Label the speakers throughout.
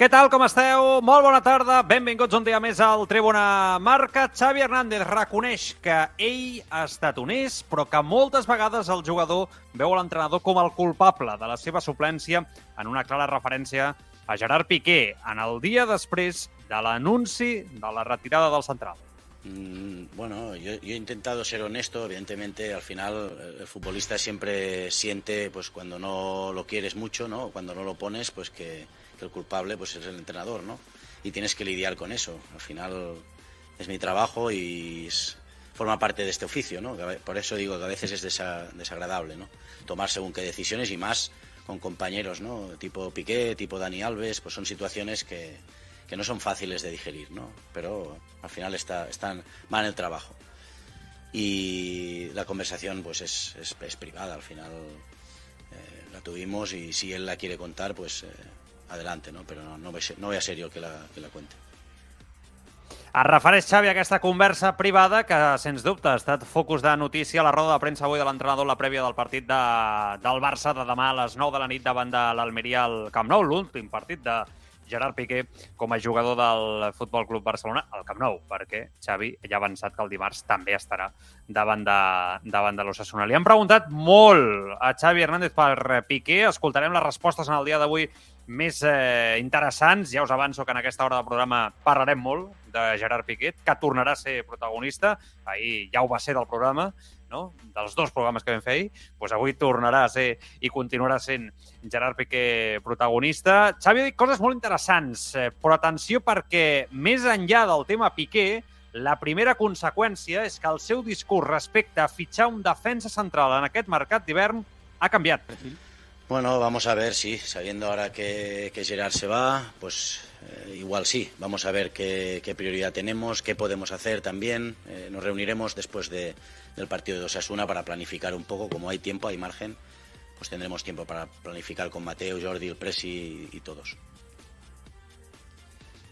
Speaker 1: Què tal, com esteu? Molt bona tarda, benvinguts un dia més al Tribuna Marca. Xavi Hernández reconeix que ell ha estat honest, però que moltes vegades el jugador veu l'entrenador com el culpable de la seva suplència en una clara referència a Gerard Piqué en el dia després de l'anunci de la retirada del central.
Speaker 2: Mm, bueno, yo, yo, he intentado ser honesto. Evidentemente, al final, el futbolista siempre siente, pues cuando no lo quieres mucho, ¿no? Cuando no lo pones, pues que el culpable pues es el entrenador, ¿no? Y tienes que lidiar con eso. Al final es mi trabajo y es, forma parte de este oficio, ¿no? Por eso digo que a veces es desa, desagradable, ¿no? Tomar según qué decisiones y más con compañeros, ¿no? Tipo Piqué, tipo Dani Alves, pues son situaciones que, que no son fáciles de digerir, ¿no? Pero al final está, están, van el trabajo. Y la conversación pues es, es, es privada, al final eh, la tuvimos y si él la quiere contar, pues eh, adelante, ¿no? Pero no, no, voy, a ser, no voy a ser yo que la, que la cuente.
Speaker 1: Es refereix, Xavi, a aquesta conversa privada que, sens dubte, ha estat focus de notícia a la roda de premsa avui de l'entrenador la prèvia del partit de, del Barça de demà a les 9 de la nit davant de l'Almeria al Camp Nou, l'últim partit de Gerard Piqué com a jugador del Futbol Club Barcelona al Camp Nou, perquè Xavi ja ha avançat que el dimarts també estarà davant de, davant de l'Ossassuna. Li han preguntat molt a Xavi Hernández per Piqué. Escoltarem les respostes en el dia d'avui més eh, interessants. Ja us avanço que en aquesta hora del programa parlarem molt de Gerard Piqué, que tornarà a ser protagonista. Ahir ja ho va ser del programa, no? dels dos programes que vam fer ahir, doncs avui tornarà a ser i continuarà sent Gerard Piqué protagonista. Xavi ha dit coses molt interessants, eh, però atenció perquè més enllà del tema Piqué, la primera conseqüència és que el seu discurs respecte a fitxar un defensa central en aquest mercat d'hivern ha canviat.
Speaker 2: Bueno, vamos a ver, sí, sabiendo ahora que, que Gerard se va, pues eh, igual sí. Vamos a ver qué, qué, prioridad tenemos, qué podemos hacer también. Eh, nos reuniremos después de, del partido de Osasuna para planificar un poco, como hay tiempo, hay margen, pues tendremos tiempo para planificar con Mateo, Jordi, el Presi y, todos.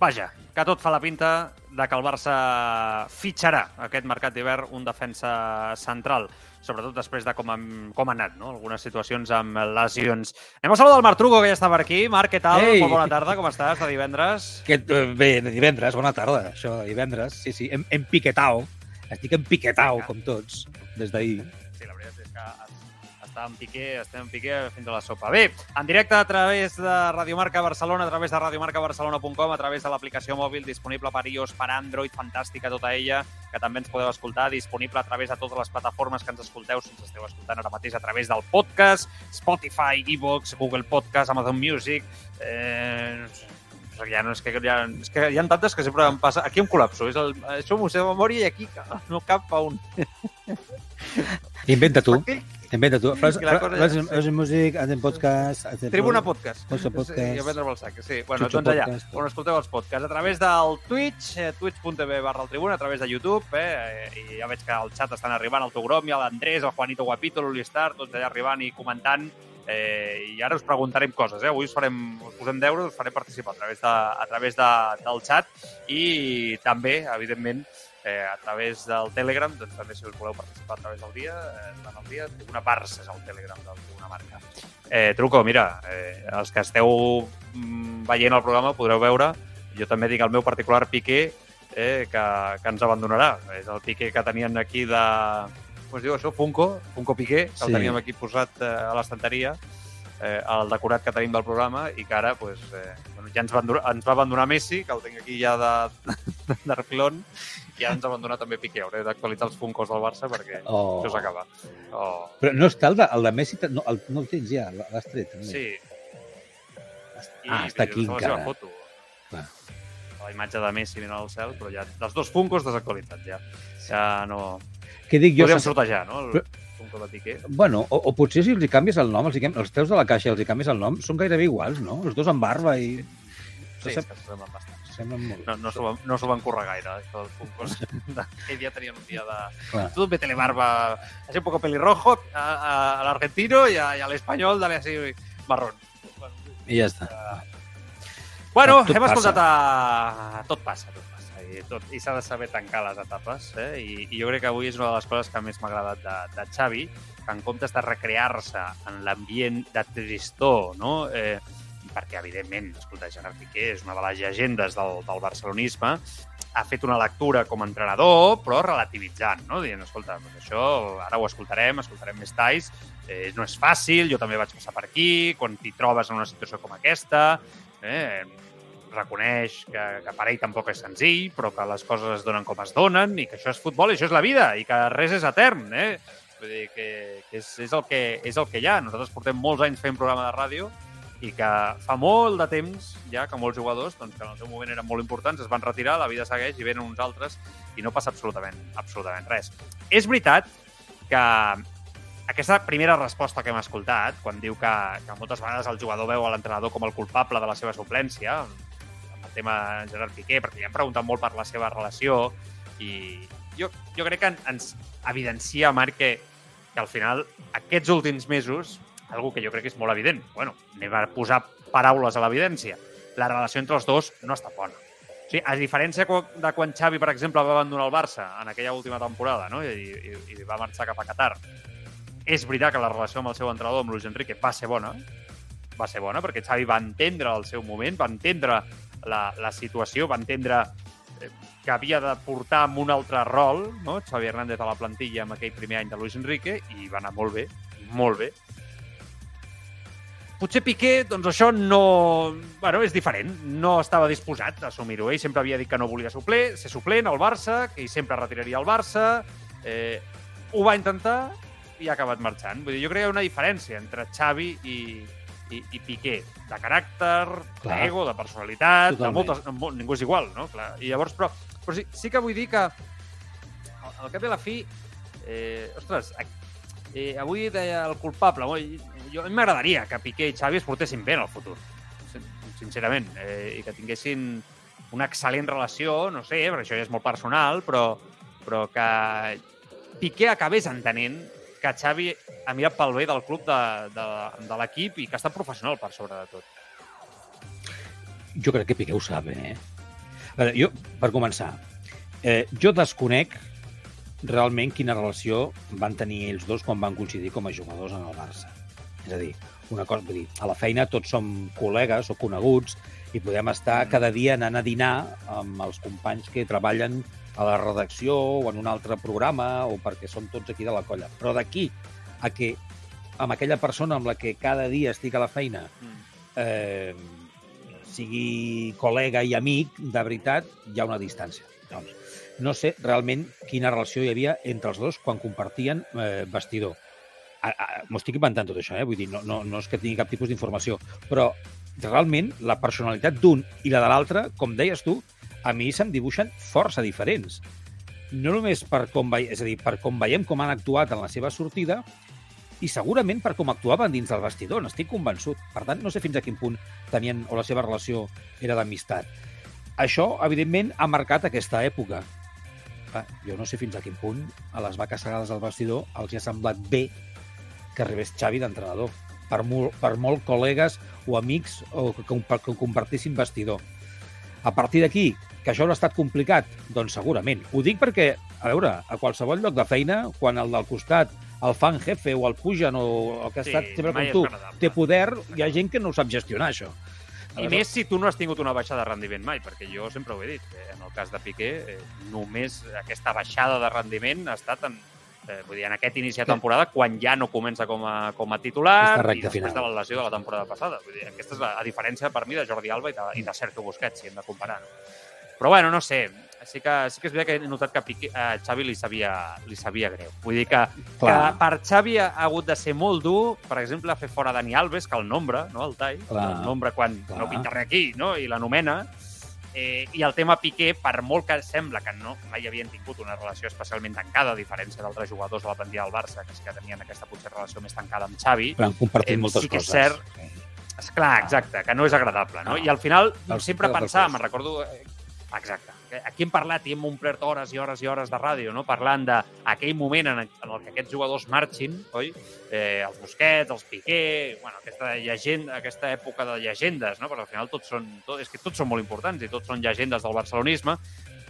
Speaker 1: Vaja, que tot fa la pinta de que el Barça fitxarà aquest mercat d'hivern un defensa central, sobretot després de com, hem, com ha anat, no? algunes situacions amb lesions. Anem a saludar el Marc Truco, que ja està per aquí. Marc, què tal?
Speaker 3: Ei!
Speaker 1: Molt bona tarda, com estàs, de divendres?
Speaker 3: Que, eh, bé, de divendres, bona tarda, això de divendres. Sí, sí, hem, hem piquetao. Estic en piquetao, com tots, des d'ahir.
Speaker 1: Sí, la veritat és que està en Piqué, estem en Piqué fins a la sopa. Bé, en directe a través de Radio Marca Barcelona, a través de radiomarcabarcelona.com, a través de l'aplicació mòbil disponible per iOS, per Android, fantàstica tota ella, que també ens podeu escoltar, disponible a través de totes les plataformes que ens escolteu, si ens esteu escoltant ara mateix a través del podcast, Spotify, Evox, Google Podcast, Amazon Music, eh, ja no, és que, ja, és que hi ha tantes que sempre em passa... Aquí em col·lapso. És el, això m'ho sé de memòria i aquí no cap a un.
Speaker 3: Inventa tu.
Speaker 1: Aquell-
Speaker 3: Inventa tu. Fas, fas,
Speaker 1: és-
Speaker 3: fas músic, hacen podcast... Hacen
Speaker 1: Tribuna Podcast.
Speaker 3: Posa podcast.
Speaker 1: I a prendre el sac, sí. Bueno,
Speaker 3: Chucho
Speaker 1: doncs allà,
Speaker 3: Podcast.
Speaker 1: on escolteu els podcasts. A través del Twitch, eh, twitch.tv barra el Tribuna, a través de YouTube, eh, i ja veig que al xat estan arribant el Togrom, i l'Andrés, el Juanito Guapito, l'Ulistar, tots allà arribant i comentant. Eh, I ara us preguntarem coses, eh? Avui us, farem, us posem deures, us farem participar a través, de, a través de, del xat i també, evidentment, eh, a través del Telegram, doncs també si us voleu participar a través del dia, eh, durant dia, una Barça és el Telegram del Tribuna Marca. Eh, Truco, mira, eh, els que esteu mm, veient el programa podreu veure, jo també dic el meu particular Piqué, eh, que, que ens abandonarà. És el Piqué que tenien aquí de... Com es diu això? Funko, Funko Piqué, que el
Speaker 3: Sí.
Speaker 1: teníem aquí posat eh, a l'estanteria, eh, el decorat que tenim del programa, i que ara pues, eh, bueno, ja ens va, abandonar, ens va abandonar Messi, que el tinc aquí ja de, de reflon, i ara ens abandona també Piqué. Hauré d'actualitzar els Funkos del Barça perquè
Speaker 3: Oh.
Speaker 1: això s'acaba. Oh.
Speaker 3: Però no està el de, el de Messi, no el, no el tens ja, l'has tret. També.
Speaker 1: Sí.
Speaker 3: Ah, està aquí
Speaker 1: és la seva
Speaker 3: encara.
Speaker 1: foto.
Speaker 3: Clar.
Speaker 1: La imatge de Messi mirant al cel, però ja dels dos Funkos desactualitzats ja. Ja no...
Speaker 3: Què dic jo?
Speaker 1: Podríem sortejar, no? El
Speaker 3: Però-. Bueno, o, o potser si els hi canvies el nom, els, hi canvies, els teus de la caixa els hi canvies el nom, són gairebé iguals, no? Els dos amb barba i...
Speaker 1: Sí, és que semblen bastants.
Speaker 3: semblen molt.
Speaker 1: No, no s'ho van, no van currar gaire, això del concurs. Aquell dia tenien un dia de...
Speaker 3: Clar.
Speaker 1: Tú métele barba, así un poco pelirrojo, a, a, al argentino y, a, y al español dale así marrón.
Speaker 3: I ja està.
Speaker 1: Bueno,
Speaker 3: Tot
Speaker 1: hem
Speaker 3: passa.
Speaker 1: escoltat a... Tot passa, tot passa. I, tot... I s'ha de saber tancar les etapes. Eh? I, I jo crec que avui és una de les coses que més m'ha agradat de, de Xavi, que en comptes de recrear-se en l'ambient de tristor, no? Eh, perquè, evidentment, escolta, Gerard Piqué és una de les llegendes del, del barcelonisme, ha fet una lectura com a entrenador, però relativitzant, no? dient, escolta, doncs això ara ho escoltarem, escoltarem més talls, eh, no és fàcil, jo també vaig passar per aquí, quan t'hi trobes en una situació com aquesta, eh, reconeix que, que per ell tampoc és senzill, però que les coses es donen com es donen i que això és futbol i això és la vida i que res és etern. Eh? Vull dir que, que és, és, el que és el que hi ha. Nosaltres portem molts anys fent programa de ràdio i que fa molt de temps ja que molts jugadors, doncs, que en el seu moment eren molt importants, es van retirar, la vida segueix i venen uns altres i no passa absolutament, absolutament res. És veritat que aquesta primera resposta que hem escoltat, quan diu que, que moltes vegades el jugador veu a l'entrenador com el culpable de la seva suplència, tema Gerard Piqué, perquè ja hem preguntat molt per la seva relació i jo, jo crec que ens evidencia, Marc, que, que al final aquests últims mesos algo que jo crec que és molt evident. Bueno, anem a posar paraules a l'evidència. La relació entre els dos no està bona. O sigui, a diferència de quan Xavi, per exemple, va abandonar el Barça en aquella última temporada no? I, i, i va marxar cap a Qatar, és veritat que la relació amb el seu entrenador, amb Luis Enrique, va ser bona, va ser bona, perquè Xavi va entendre el seu moment, va entendre la, la situació, va entendre eh, que havia de portar amb un altre rol, no? Xavi Hernández a la plantilla amb aquell primer any de Luis Enrique, i va anar molt bé, molt bé. Potser Piqué, doncs això no... Bueno, és diferent. No estava disposat a assumir-ho. Ell sempre havia dit que no volia supler, ser suplent al Barça, que ell sempre retiraria el Barça. Eh, ho va intentar i ha acabat marxant. Vull dir, jo crec que hi ha una diferència entre Xavi i, i, i Piqué. De caràcter, d'ego, de personalitat, de
Speaker 3: Totalment.
Speaker 1: moltes... mo- Ningú és igual, no? Clar. I llavors, però, però sí, sí que vull dir que al, al cap i a la fi, eh, ostres, eh, avui deia el culpable, jo, a mi m'agradaria que Piqué i Xavi es portessin bé en el futur, sin- sincerament, eh, i que tinguessin una excel·lent relació, no sé, perquè això ja és molt personal, però, però que Piqué acabés entenent que Xavi ha mirat pel bé del club de, de, de l'equip i que ha estat professional per sobre de tot.
Speaker 3: Jo crec que Piqué ho sap, eh? Veure, jo, per començar, eh, jo desconec realment quina relació van tenir ells dos quan van coincidir com a jugadors en el Barça. És a dir, una cosa, vull dir, a la feina tots som col·legues o coneguts i podem estar
Speaker 1: Mm.
Speaker 3: cada dia anant a dinar amb els companys que treballen a la redacció o en un altre programa o perquè som tots aquí de la colla. Però d'aquí a que amb aquella persona amb la que cada dia estic a la feina eh, sigui col·lega i amic, de veritat, hi ha una distància. Doncs, no sé realment quina relació hi havia entre els dos quan compartien eh, vestidor. M'ho estic inventant tot això, eh? vull dir, no, no, no és que tingui cap tipus d'informació, però realment la personalitat d'un i la de l'altre, com deies tu, a mi se'm dibuixen força diferents. No només per com, ve... és a dir, per com veiem com han actuat en la seva sortida, i segurament per com actuaven dins del vestidor, n'estic convençut. Per tant, no sé fins a quin punt tenien o la seva relació era d'amistat. Això, evidentment, ha marcat aquesta època. Clar, jo no sé fins a quin punt a les vaques sagades del vestidor els hi ha semblat bé que arribés Xavi d'entrenador. Per, molt, per molt col·legues o amics o que, compa- que compartissin vestidor. A partir d'aquí, que això haurà estat complicat? Doncs segurament. Ho dic perquè, a veure, a qualsevol lloc de feina, quan el del costat el fan jefe o el pugen o el que ha
Speaker 1: Sí,
Speaker 3: estat sempre
Speaker 1: mai
Speaker 3: com tu té poder, hi ha gent que no sap gestionar, això.
Speaker 1: I més si tu no has tingut una baixada de rendiment mai, perquè jo sempre ho he dit, que en el cas de Piqué, eh, només aquesta baixada de rendiment ha estat en, eh, vull dir, en aquest inici de temporada, quan ja no comença com a, com a titular i després
Speaker 3: final.
Speaker 1: de la lesió de la temporada passada. Vull dir, aquesta és la, la diferència per mi de Jordi Alba i de, i de Sergio Busquets, si hem de comparar. Però bueno, no sé, sí que, sí que és veritat que he notat que a, Piqué, a Xavi li sabia, li sabia greu. Vull dir que, que per Xavi ha hagut de ser molt dur, per exemple, fer fora Dani Alves, que el nombre, no, el tall,
Speaker 3: Clar.
Speaker 1: el nombre quan
Speaker 3: Clar.
Speaker 1: no pinta res aquí, no? i l'anomena. Eh, I el tema Piqué, per molt que sembla que no mai havien tingut una relació especialment tancada, a diferència d'altres jugadors de la plantilla del Barça, que sí que tenien aquesta potser relació més tancada amb Xavi,
Speaker 3: Però han compartit
Speaker 1: Eh,
Speaker 3: moltes
Speaker 1: sí que és
Speaker 3: coses.
Speaker 1: cert. és clar, exacte, que no és agradable, no?
Speaker 3: Ah.
Speaker 1: I al final
Speaker 3: Cal-
Speaker 1: sempre
Speaker 3: recurs.
Speaker 1: me'n recordo eh, Exacte. Aquí hem parlat i hem omplert hores i hores i hores de ràdio, no? parlant d'aquell moment en, en el que aquests jugadors marxin, oi? Eh, els Busquets, els Piqué, bueno, aquesta, llegenda, aquesta època de llegendes, no? perquè al final tots són, tot, és que tots són molt importants i tots són llegendes del barcelonisme,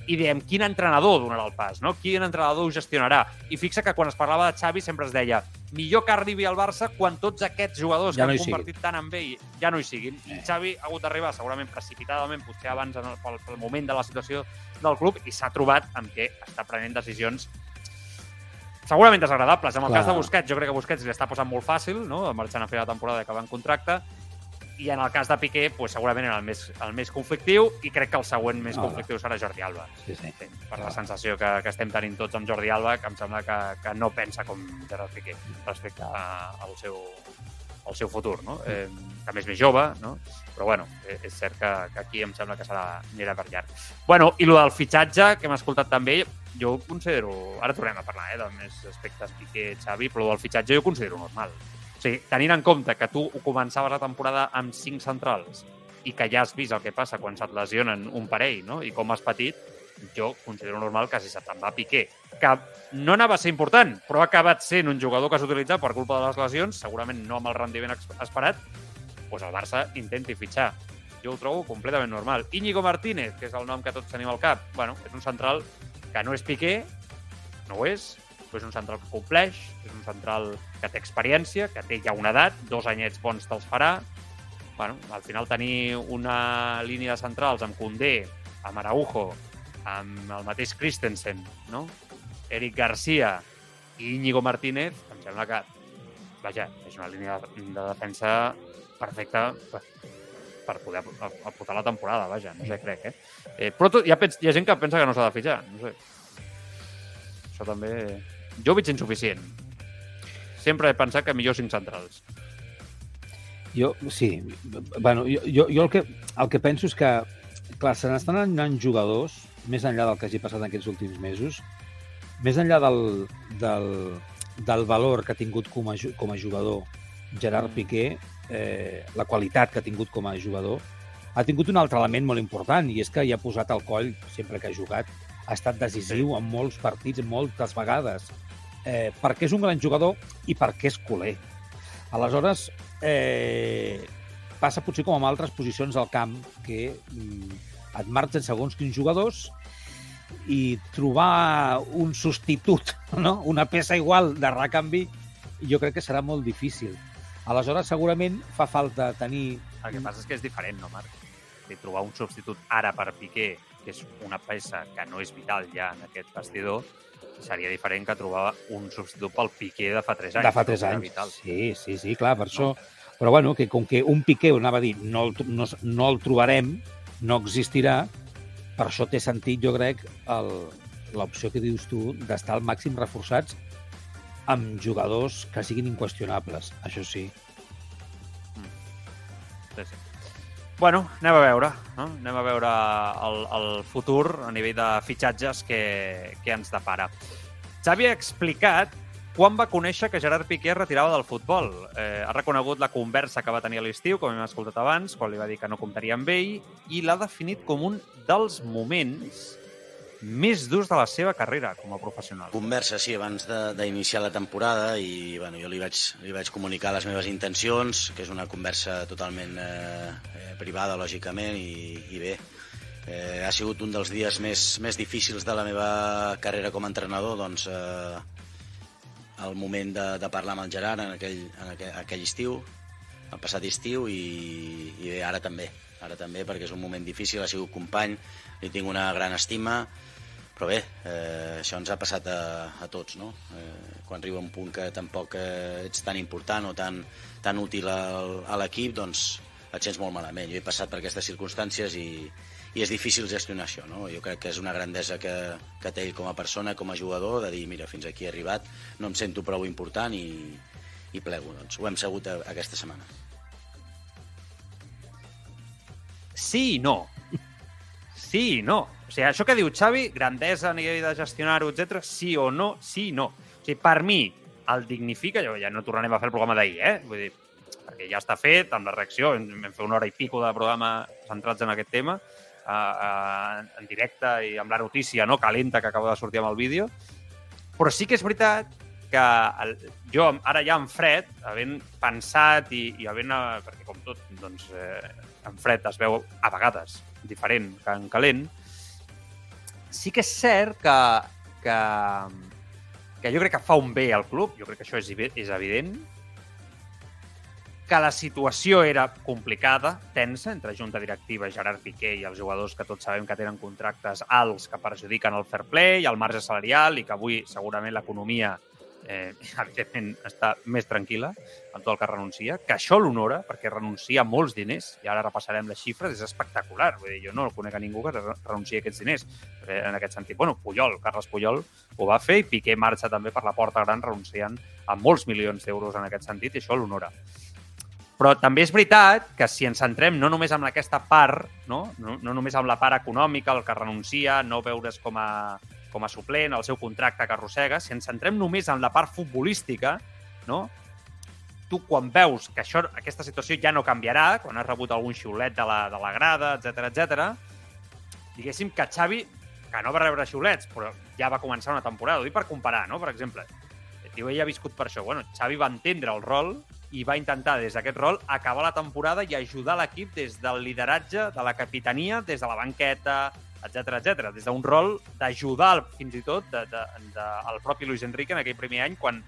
Speaker 1: i dèiem quin entrenador donarà el pas, no? quin entrenador ho gestionarà. I fixa que quan es parlava de Xavi sempre es deia millor que arribi al Barça quan tots aquests jugadors
Speaker 3: Ja
Speaker 1: que
Speaker 3: no
Speaker 1: han convertit tant en ell ja no hi siguin. I
Speaker 3: Eh.
Speaker 1: Xavi ha hagut d'arribar segurament precipitadament, potser abans en el, pel, pel moment de la situació del club, i s'ha trobat amb què està prenent decisions segurament desagradables. En el
Speaker 3: Clar.
Speaker 1: cas de Busquets, jo crec que Busquets li està posant molt fàcil, no? marxant a fer la temporada i acabant contracte, i en el cas de Piqué, pues, segurament era el més, el més conflictiu i crec que el següent més
Speaker 3: No.
Speaker 1: conflictiu serà Jordi Alba.
Speaker 3: Sí, sí.
Speaker 1: Per la
Speaker 3: Clar.
Speaker 1: sensació que, que estem tenint tots amb Jordi Alba, que em sembla que, que no pensa com Gerard Piqué respecte a- al seu, al seu futur, no? Eh, també és més jove, no? Però, bueno, eh, és cert que, que aquí em sembla que serà, anirà per llarg. Bueno, i el del fitxatge, que hem escoltat també, jo ho considero... Ara tornem a parlar, eh, de més aspectes Piqué, Xavi, però el del fitxatge jo ho considero normal. O sigui, tenint en compte que tu començaves la temporada amb cinc centrals i que ja has vist el que passa quan se't lesionen un parell, no? I com has patit, jo considero normal que si se te'n va Piqué, que no anava a ser important, però ha acabat sent un jugador que s'ha utilitzat per culpa de les lesions, segurament no amb el rendiment esperat, doncs el Barça intenti fitxar. Jo ho trobo completament normal. Íñigo Martínez, que és el nom que tots tenim al cap, bueno, és un central que no és Piqué, no ho és, però és un central que compleix, és un central que té experiència, que té ja una edat, dos anyets bons te'ls farà. Bueno, al final tenir una línia de centrals amb Condé, amb Araujo, amb el mateix Christensen, no? Eric Garcia i Íñigo Martínez, em sembla que, vaja, és una línia de defensa perfecta per, per poder aportar la temporada, vaja, no sé, crec, eh? eh però tot, hi, ha, hi ha gent que pensa que no s'ha de fitxar, no sé. Això també... Jo veig insuficient. Sempre he pensat que millor cinc centrals.
Speaker 3: Jo, sí. Bueno, jo, jo, jo el, que, el que penso és que, clar, se n'estan anant jugadors, més enllà del que hagi passat en aquests últims mesos, més enllà del, del, del valor que ha tingut com a, com a jugador Gerard Piqué, eh, la qualitat que ha tingut com a jugador, ha tingut un altre element molt important, i és que hi ha posat al coll, sempre que ha jugat, ha estat decisiu en molts partits, moltes vegades, eh, perquè és un gran jugador i perquè és culer. Aleshores, eh, passa potser com amb altres posicions al camp, que mm, et marxen segons quins jugadors i trobar un substitut, no? una peça igual de recanvi, jo crec que serà molt difícil. Aleshores, segurament fa falta tenir...
Speaker 1: El que passa és que és diferent, no, Marc? De trobar un substitut ara per Piqué, que és una peça que no és vital ja en aquest vestidor, seria diferent que trobar un substitut pel Piqué de fa 3 anys.
Speaker 3: de fa
Speaker 1: no?
Speaker 3: 3
Speaker 1: Que era
Speaker 3: anys.
Speaker 1: Vital.
Speaker 3: Sí, sí, sí, clar, per això... Però bueno, que com que un Piqué, anava a dir, no el, no, no el trobarem, no existirà, per això té sentit, jo crec, l'opció que dius tu d'estar al màxim reforçats amb jugadors que siguin inqüestionables, això sí.
Speaker 1: Sí, sí. Bueno, anem a veure, no? Anem a veure el, el futur a nivell de fitxatges que, que ens depara. Xavi ha explicat quan va conèixer que Gerard Piqué es retirava del futbol. Eh, ha reconegut la conversa que va tenir a l'estiu, com hem escoltat abans, quan li va dir que no comptaria amb ell, i l'ha definit com un dels moments més durs de la seva carrera com a professional.
Speaker 2: Conversa, sí, abans d'iniciar la temporada i bueno, jo li vaig, li vaig comunicar les meves intencions, que és una conversa totalment eh, eh, privada, lògicament, i, i bé, eh, ha sigut un dels dies més, més difícils de la meva carrera com a entrenador, doncs eh, el moment de, de parlar amb el Gerard en aquell, en aquell, aquell estiu, el passat estiu, i, i bé, ara també, ara també, perquè és un moment difícil, ha sigut company, li tinc una gran estima, però bé, eh, això ens ha passat a, a tots, no? Eh, quan arriba un punt que tampoc eh, ets tan important o tan, tan útil al, a l'equip, doncs et sents molt malament. Jo he passat per aquestes circumstàncies i, i és difícil gestionar això, no? Jo crec que és una grandesa que, que té ell com a persona, com a jugador, de dir, mira, fins aquí he arribat, no em sento prou important i, i plego. Doncs ho hem segut a, aquesta setmana.
Speaker 1: Sí i no. Sí i no. O sigui, això que diu Xavi, grandesa a nivell de gestionar-ho, etc. sí o no, sí i no. O sigui, per mi, el dignifica, jo ja no tornarem a fer el programa d'ahir, eh? Vull dir, perquè ja està fet, amb la reacció, vam fer una hora i pico de programa centrats en aquest tema, uh, en directe i amb la notícia no calenta que acaba de sortir amb el vídeo. Però sí que és veritat que el, jo ara ja en fred, havent pensat i, i havent... eh, Perquè com tot, doncs, eh, en fred es veu a vegades diferent que en calent, sí que és cert que, que, que jo crec que fa un bé al club, jo crec que això és, és evident, que la situació era complicada, tensa, entre junta directiva, Gerard Piqué i els jugadors que tots sabem que tenen contractes alts que perjudiquen el fair play, el marge salarial i que avui segurament l'economia eh, evidentment està més tranquil·la amb tot el que renuncia, que això l'honora, perquè renuncia a molts diners, i ara repassarem les xifres, és espectacular. Vull dir, jo no conec a ningú que re- renunciï a aquests diners. Eh, En aquest sentit, bueno, Puyol, Carles Puyol, ho va fer i Piqué marxa també per la porta gran renunciant a molts milions d'euros en aquest sentit, i això l'honora. Però també és veritat que si ens centrem no només en aquesta part, no, no, no només en la part econòmica, el que renuncia, no veure's com a, com a suplent, el seu contracte que arrossega, si ens centrem només en la part futbolística, no? tu quan veus que això, aquesta situació ja no canviarà, quan has rebut algun xiulet de la, de la grada, etc etc, diguéssim que Xavi, que no va rebre xiulets, però ja va començar una temporada, ho dic per comparar, no? per exemple, jo ell ha viscut per això. Bueno, Xavi va entendre el rol i va intentar des d'aquest rol acabar la temporada i ajudar l'equip des del lideratge, de la capitania, des de la banqueta, etc etc. des d'un rol d'ajudar fins i tot de, de, de, el propi Luis Enrique en aquell primer any quan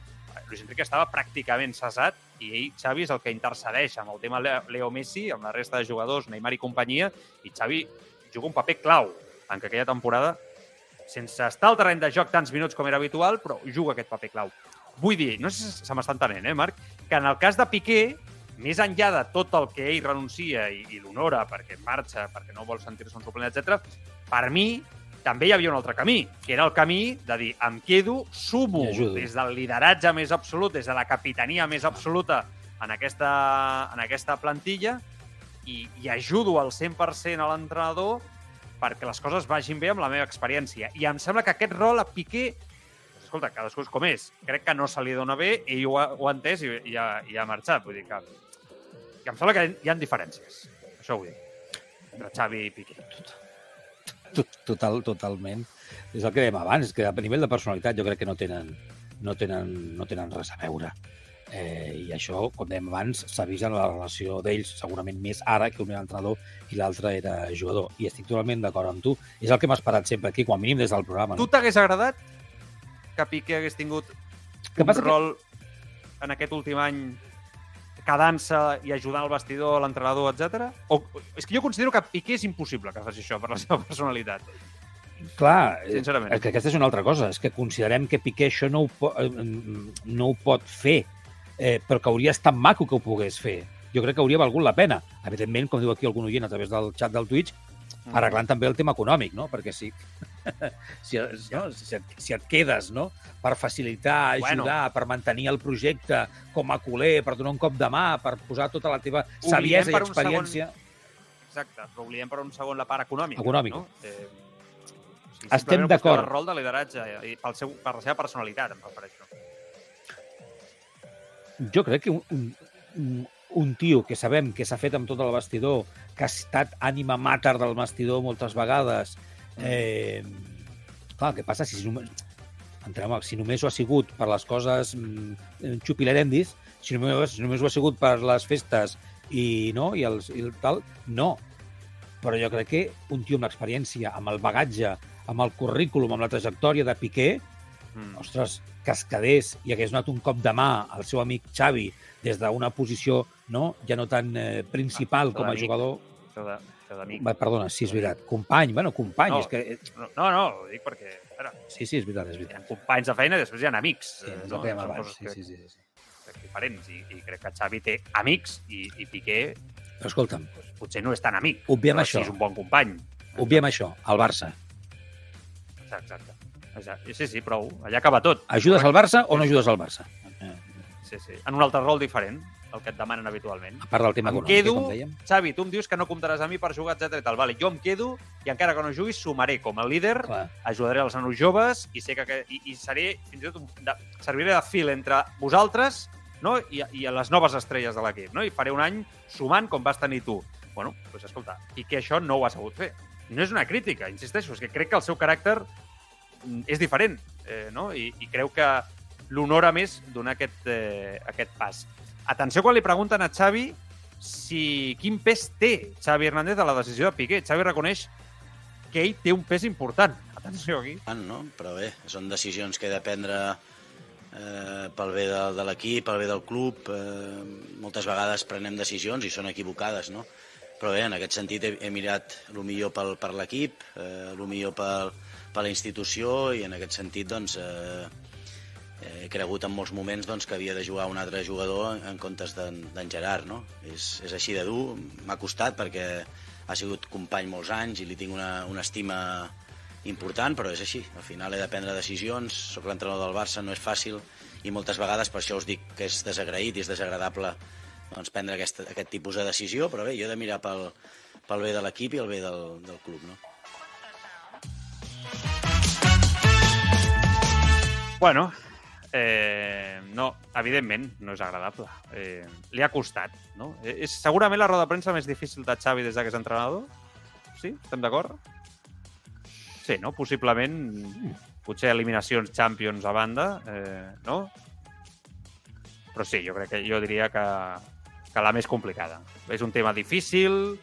Speaker 1: Luis Enrique estava pràcticament cessat i ell, Xavi, és el que intercedeix amb el tema Le- Leo Messi, amb la resta de jugadors, Neymar i companyia, i Xavi juga un paper clau en que aquella temporada, sense estar al terreny de joc tants minuts com era habitual, però juga aquest paper clau. Vull dir, no sé si se m'està entenent, eh, Marc, que en el cas de Piqué, més enllà de tot el que ell renuncia i, i l'honora perquè marxa, perquè no vol sentir-se un suplent, etc, per mi també hi havia un altre camí, que era el camí de dir, em quedo, sumo des del lideratge més absolut, des de la capitania més absoluta en aquesta, en aquesta plantilla i, i ajudo al 100% a l'entrenador perquè les coses vagin bé amb la meva experiència. I em sembla que aquest rol a Piqué escolta, cadascú és com és. Crec que no se li dona bé, ell ho ha, ho ha entès i, i, ha, i ha marxat. Vull dir que, que em sembla que hi ha diferències. Això ho vull dir. Entre Xavi i Piqué.
Speaker 3: Tot, total, totalment. És el que dèiem abans, que a nivell de personalitat jo crec que no tenen, no tenen, no tenen res a veure. Eh, I això, com dèiem abans, s'ha vist en la relació d'ells, segurament més ara que un era entrenador i l'altre era jugador. I estic totalment d'acord amb tu. És el que hem esperat sempre aquí, com a mínim des del programa.
Speaker 1: Tu
Speaker 3: No?
Speaker 1: t'hagués agradat que Piqué hagués tingut
Speaker 3: Que
Speaker 1: un
Speaker 3: passa que-
Speaker 1: rol en aquest últim any quedant-se i ajudant el vestidor, l'entrenador, etc. O, és que jo considero que Piqué és impossible que faci això per la seva personalitat.
Speaker 3: Clar, eh,
Speaker 1: Sincerament.
Speaker 3: és que aquesta és una altra cosa. És que considerem que Piqué això no ho, po eh, no ho pot fer, eh, però que hauria estat maco que ho pogués fer. Jo crec que hauria valgut la pena. Evidentment, com diu aquí algun oient a través del xat del Twitch,
Speaker 1: Mm.
Speaker 3: arreglant també el tema econòmic, no? Perquè si, si, no? si, et, si et quedes no? per facilitar,
Speaker 1: Bueno.
Speaker 3: ajudar, per mantenir el projecte com a culer, per donar un cop de mà, per posar tota la teva
Speaker 1: Oblidem
Speaker 3: saviesa i
Speaker 1: per un segon-
Speaker 3: experiència...
Speaker 1: Exacte, però oblidem per un segon la part econòmica.
Speaker 3: Econòmica.
Speaker 1: No? Eh, o sigui,
Speaker 3: Estem d'acord.
Speaker 1: El rol de lideratge i pel seu, per la seva personalitat, em refereixo.
Speaker 3: jo crec que un, un, un, tio que sabem que s'ha fet amb tot el vestidor, que ha estat ànima mater del vestidor moltes vegades, eh, clar, què passa si només, entrem, si només ho ha sigut per les coses mm, xupilerendis, si només, si només ho ha sigut per les festes i, no, i, els, i el tal, no. Però jo crec que un tio amb l'experiència, amb el bagatge, amb el currículum, amb la trajectòria de Piqué,
Speaker 1: Mm.
Speaker 3: ostres, que es quedés i hagués donat un cop de mà al seu amic Xavi des d'una posició no, ja no tan eh, principal
Speaker 1: Ah,
Speaker 3: com a jugador...
Speaker 1: De- això d'amic.
Speaker 3: Va, perdona, sí, és veritat. Company, bueno, company,
Speaker 1: No.
Speaker 3: és que...
Speaker 1: No, no, no, ho dic perquè a veure,
Speaker 3: Sí, sí, és veritat, és
Speaker 1: hi
Speaker 3: veritat.
Speaker 1: ha companys de feina i després hi ha amics.
Speaker 3: Sí, dèiem
Speaker 1: Són
Speaker 3: abans. Sí,
Speaker 1: que-
Speaker 3: sí, sí, sí,
Speaker 1: diferents i, i crec que Xavi té amics i, i Piqué
Speaker 3: Però escolta'm,
Speaker 1: doncs, potser no és tan amic,
Speaker 3: Obviem
Speaker 1: però
Speaker 3: això.
Speaker 1: sí és un bon company.
Speaker 3: obviem això, el Barça.
Speaker 1: Exacte, exacte. Exacte. Sí, sí, prou. Allà acaba tot.
Speaker 3: Ajudes al Barça o no ajudes al Barça?
Speaker 1: Sí, sí. En un altre rol diferent, el que et demanen habitualment.
Speaker 3: a part del tema
Speaker 1: Em
Speaker 3: econòmic,
Speaker 1: quedo,
Speaker 3: com dèiem.
Speaker 1: Xavi, tu em dius que no comptaràs a mi per jugar, etc tal. Vale, jo em quedo i encara que no juguis, sumaré com a líder,
Speaker 3: Clar,
Speaker 1: ajudaré els nanos joves i sé que, i, i seré, fins i tot, de, serviré de fil entre vosaltres no? I, i a les noves estrelles de l'equip, no? I faré un any sumant com vas tenir tu. Bueno, doncs escolta, i que això no ho ha sabut fer. no és una crítica, insisteixo, és que crec que el seu caràcter mm, és diferent, eh, no? I, i creu que l'honora més donar aquest, eh, aquest pas. Atenció quan li pregunten a Xavi si quin pes té Xavi Hernández a la decisió de Piqué. Xavi reconeix que ell té un pes important. Atenció aquí.
Speaker 2: No? Però bé, són decisions que he de prendre eh, pel bé de, de l'equip, pel bé del club. Eh, moltes vegades prenem decisions i són equivocades, no? Però bé, en aquest sentit he, he mirat el millor pel, per l'equip, eh, el millor pel, per la institució i en aquest sentit doncs, eh, he cregut en molts moments doncs, que havia de jugar un altre jugador en comptes d'en Gerard. No? És, és així de dur, m'ha costat perquè ha sigut company molts anys i li tinc una, una estima important, però és així. Al final he de prendre decisions, sóc l'entrenador del Barça, no és fàcil, i moltes vegades per això us dic que és desagraït i és desagradable doncs, prendre aquest, aquest tipus de decisió, però bé, jo he de mirar pel, pel bé de l'equip i el bé del, del club. No?
Speaker 1: Bueno, eh, no, evidentment, no és agradable. Eh, li ha costat, no? Eh, és segurament la roda de premsa més difícil de Xavi des que és entrenador? Sí? Estem d'acord? Sí, no? Possiblement, potser eliminacions Champions a banda, eh, no? Però sí, jo crec que jo diria que, que la més complicada. És un tema difícil,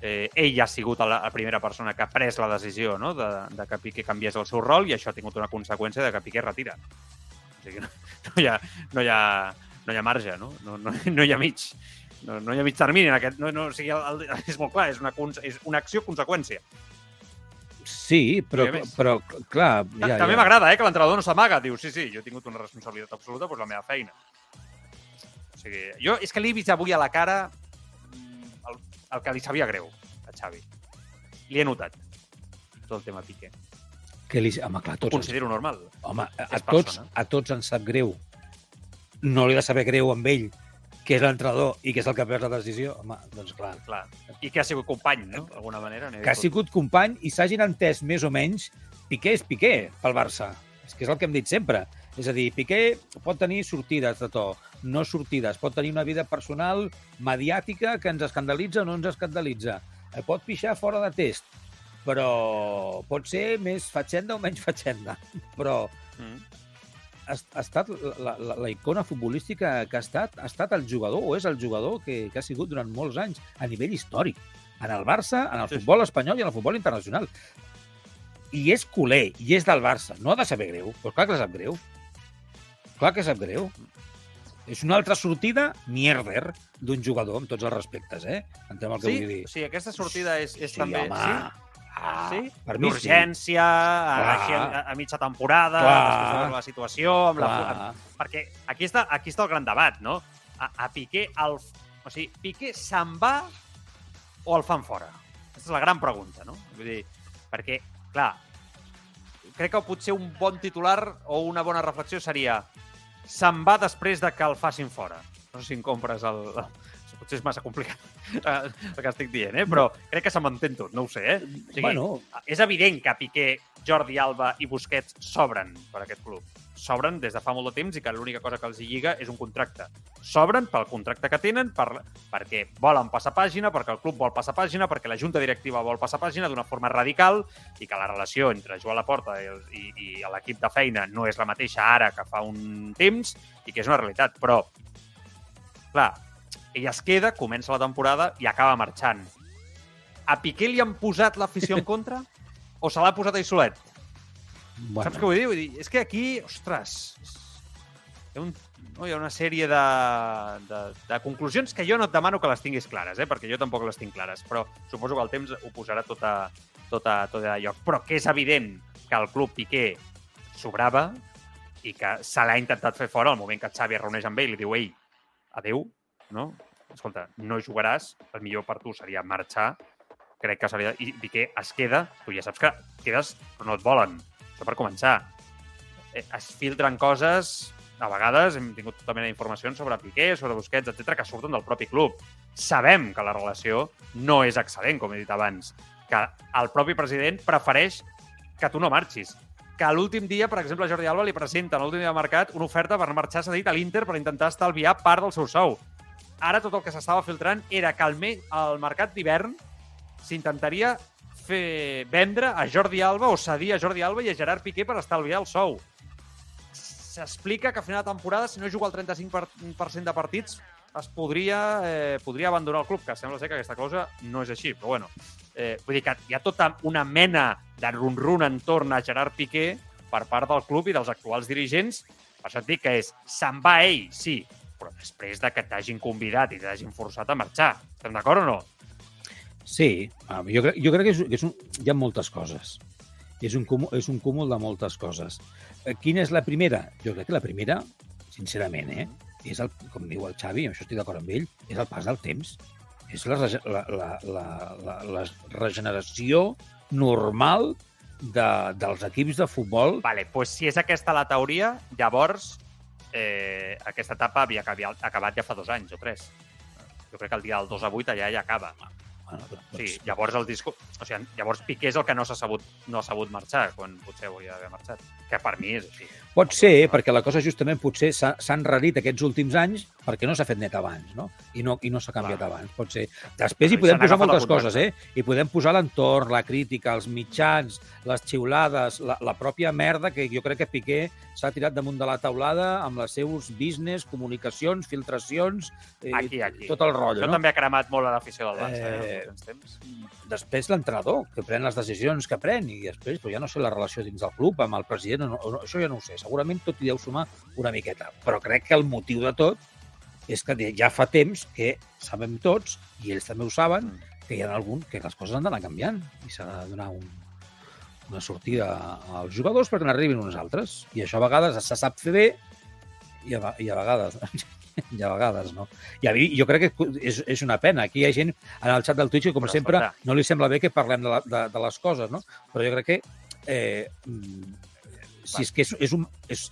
Speaker 1: eh, ell ha sigut la, la primera persona que ha pres la decisió no? de, de que Piqué canviés el seu rol i això ha tingut una conseqüència de que Piqué retira. Sigui, no, no, hi, ha, no, hi, ha, no hi ha marge, no? No, no, no hi ha mig. No, no hi ha mig termini en aquest... No, no, o sigui, el, el, és molt clar, és una, és una acció-conseqüència.
Speaker 3: Sí, però, però clar...
Speaker 1: Ja, També ja. m'agrada, eh, que l'entrenador no s'amaga. Diu, sí, sí, jo he tingut una responsabilitat absoluta, doncs la meva feina. O sigui, jo és que l'he vist avui a la cara el, el que li sabia greu a Xavi. Li he notat tot el tema Piqué.
Speaker 3: Que li... Home, clar, tots
Speaker 1: Ho considero ens... normal.
Speaker 3: Home, a, a tots, a tots ens sap greu. No li ha de saber greu amb ell, que és l'entrenador i que és el que pres la decisió. Home, doncs clar.
Speaker 1: clar. I que ha sigut company, no? D'alguna manera.
Speaker 3: Que ha sigut company i s'hagin entès més o menys Piqué és Piqué pel Barça. És que és el que hem dit sempre. És a dir, Piqué pot tenir sortides de to, no sortides, pot tenir una vida personal mediàtica que ens escandalitza o no ens escandalitza. Eh, pot pixar fora de test, però pot ser més fatxenda o menys fatxenda. Però mm. ha, ha estat la, la, la icona futbolística que ha estat, ha estat el jugador o és el jugador que, que ha sigut durant molts anys a nivell històric. En el Barça, en el sí, futbol espanyol i en el futbol internacional. I és culer, i és del Barça. No ha de saber greu, però clar que sap greu. Clar que sap greu. És una altra sortida mierder d'un jugador, amb tots els respectes, eh? Entenem el que
Speaker 1: sí?
Speaker 3: vull dir.
Speaker 1: Sí, aquesta sortida és, és sí, també...
Speaker 3: Home.
Speaker 1: Sí?
Speaker 3: Ah,
Speaker 1: sí?
Speaker 3: Per
Speaker 1: D'urgència,
Speaker 3: sí.
Speaker 1: a, a, a mitja temporada,
Speaker 3: Clar.
Speaker 1: després de la situació... Amb la,
Speaker 3: Clar.
Speaker 1: perquè aquí està, aquí està el gran debat, no? A, a Piqué, el, o sigui, Piqué se'n va o el fan fora? Aquesta és la gran pregunta, no? Vull dir, perquè, clar, crec que potser un bon titular o una bona reflexió seria se'n va després de que el facin fora. No sé si em compres el... Potser és massa complicat eh, el que estic dient, eh? però crec que se m'entén tot, no ho sé. Eh? O sigui,
Speaker 3: Bueno.
Speaker 1: És evident que Piqué, Jordi Alba i Busquets s'obren per aquest club. S'obren des de fa molt de temps i que l'única cosa que els hi lliga és un contracte. S'obren pel contracte que tenen, per, perquè volen passar pàgina, perquè el club vol passar pàgina, perquè la junta directiva vol passar pàgina d'una forma radical i que la relació entre Joan Laporta i, i, i l'equip de feina no és la mateixa ara que fa un temps i que és una realitat. Però, clar, ell es queda, comença la temporada i acaba marxant. A Piqué li han posat l'afició en contra o se l'ha posat ell solet?
Speaker 3: Bueno,
Speaker 1: Saps què vull dir? Vull dir? És que aquí, ostres, hi ha, un, no, hi ha una sèrie de, de, de conclusions que jo no et demano que les tinguis clares, eh? perquè jo tampoc les tinc clares, però suposo que el temps ho posarà tot a, tot a, tot a lloc. Però que és evident que el club Piqué sobrava i que se l'ha intentat fer fora al moment que Xavi es reuneix amb ell i li diu ei, adeu, no? Escolta, no jugaràs, el millor per tu seria marxar, crec que seria... I Piqué es queda, tu ja saps que quedes, però no et volen. Això per començar. Eh, Es filtren coses, a vegades hem tingut tota mena d'informacions sobre Piqué, sobre Busquets, etc que surten del propi club. Sabem que la relació no és excel·lent, com he dit abans, que el propi president prefereix que tu no marxis. Que l'últim dia, per exemple, Jordi Alba li presenten l'últim dia de mercat una oferta per marxar, s'ha dit, a l'Inter per intentar estalviar part del seu sou. Ara tot el que s'estava filtrant era que al, al mercat d'hivern s'intentaria fer vendre a Jordi Alba o cedir a Jordi Alba i a Gerard Piqué per estalviar el sou. S'explica que a final de temporada, si no juga el 35% de partits, es podria, eh, podria abandonar el club, que sembla ser que aquesta cosa no és així, però bueno. Eh, vull dir que hi ha tota una mena de run-run entorn a Gerard Piqué per part del club i dels actuals dirigents. Per això et dic que és, se'n va ell, sí, però després de que t'hagin convidat i t'hagin forçat a marxar. Estem d'acord o no?
Speaker 3: Sí, jo crec, jo crec que, és, que és un, hi ha moltes coses. És un, cúmul, és un cúmul de moltes coses. Eh, quina és la primera? Jo crec que la primera, sincerament, eh, és el, com diu el Xavi, amb això estic d'acord amb ell, és el pas del temps. És la, la, la, la, la, la regeneració normal de, dels equips de futbol.
Speaker 1: Vale, pues si és aquesta la teoria, llavors eh, aquesta etapa havia acabat ja fa dos anys o tres. Jo crec que el dia del 2 a 8 allà ja acaba. Bueno, doncs... Sí, llavors el disco... O sigui, llavors Piqué és el que no s'ha sabut, no ha sabut marxar, quan potser hauria d'haver marxat. Que per mi és així.
Speaker 3: Pot ser, perquè la cosa justament potser s'ha enrarit aquests últims anys perquè no s'ha fet net abans, no? I no, i no s'ha canviat Clar. abans, pot ser. Després hi podem posar moltes coses, eh? Hi podem posar l'entorn, la crítica, els mitjans, les xiulades, la, la pròpia merda que jo crec que Piqué s'ha tirat damunt de la taulada amb les seus business, comunicacions, filtracions,
Speaker 1: eh, aquí, aquí.
Speaker 3: tot el rotllo.
Speaker 1: Això
Speaker 3: no?
Speaker 1: també ha cremat molt a l'afició del Barça, eh, eh temps.
Speaker 3: Després l'entrenador, que pren les decisions que pren, i després però ja no sé la relació dins del club amb el president, no, no, això ja no ho sé. Segurament tot hi deu sumar una miqueta, però crec que el motiu de tot és que ja fa temps que sabem tots, i ells també ho saben, mm. que hi ha algun que les coses han d'anar canviant i s'ha de donar un, una sortida als jugadors perquè n'arribin uns altres. I això a vegades se sap fer bé i a, i a vegades i a vegades no. I a mi, jo crec que és, és una pena. Aquí hi ha gent en el xat del Twitch que, com Però sempre, no li sembla bé que parlem de, la, de, de les coses, no? Però jo crec que eh, si és que és, és, un, és,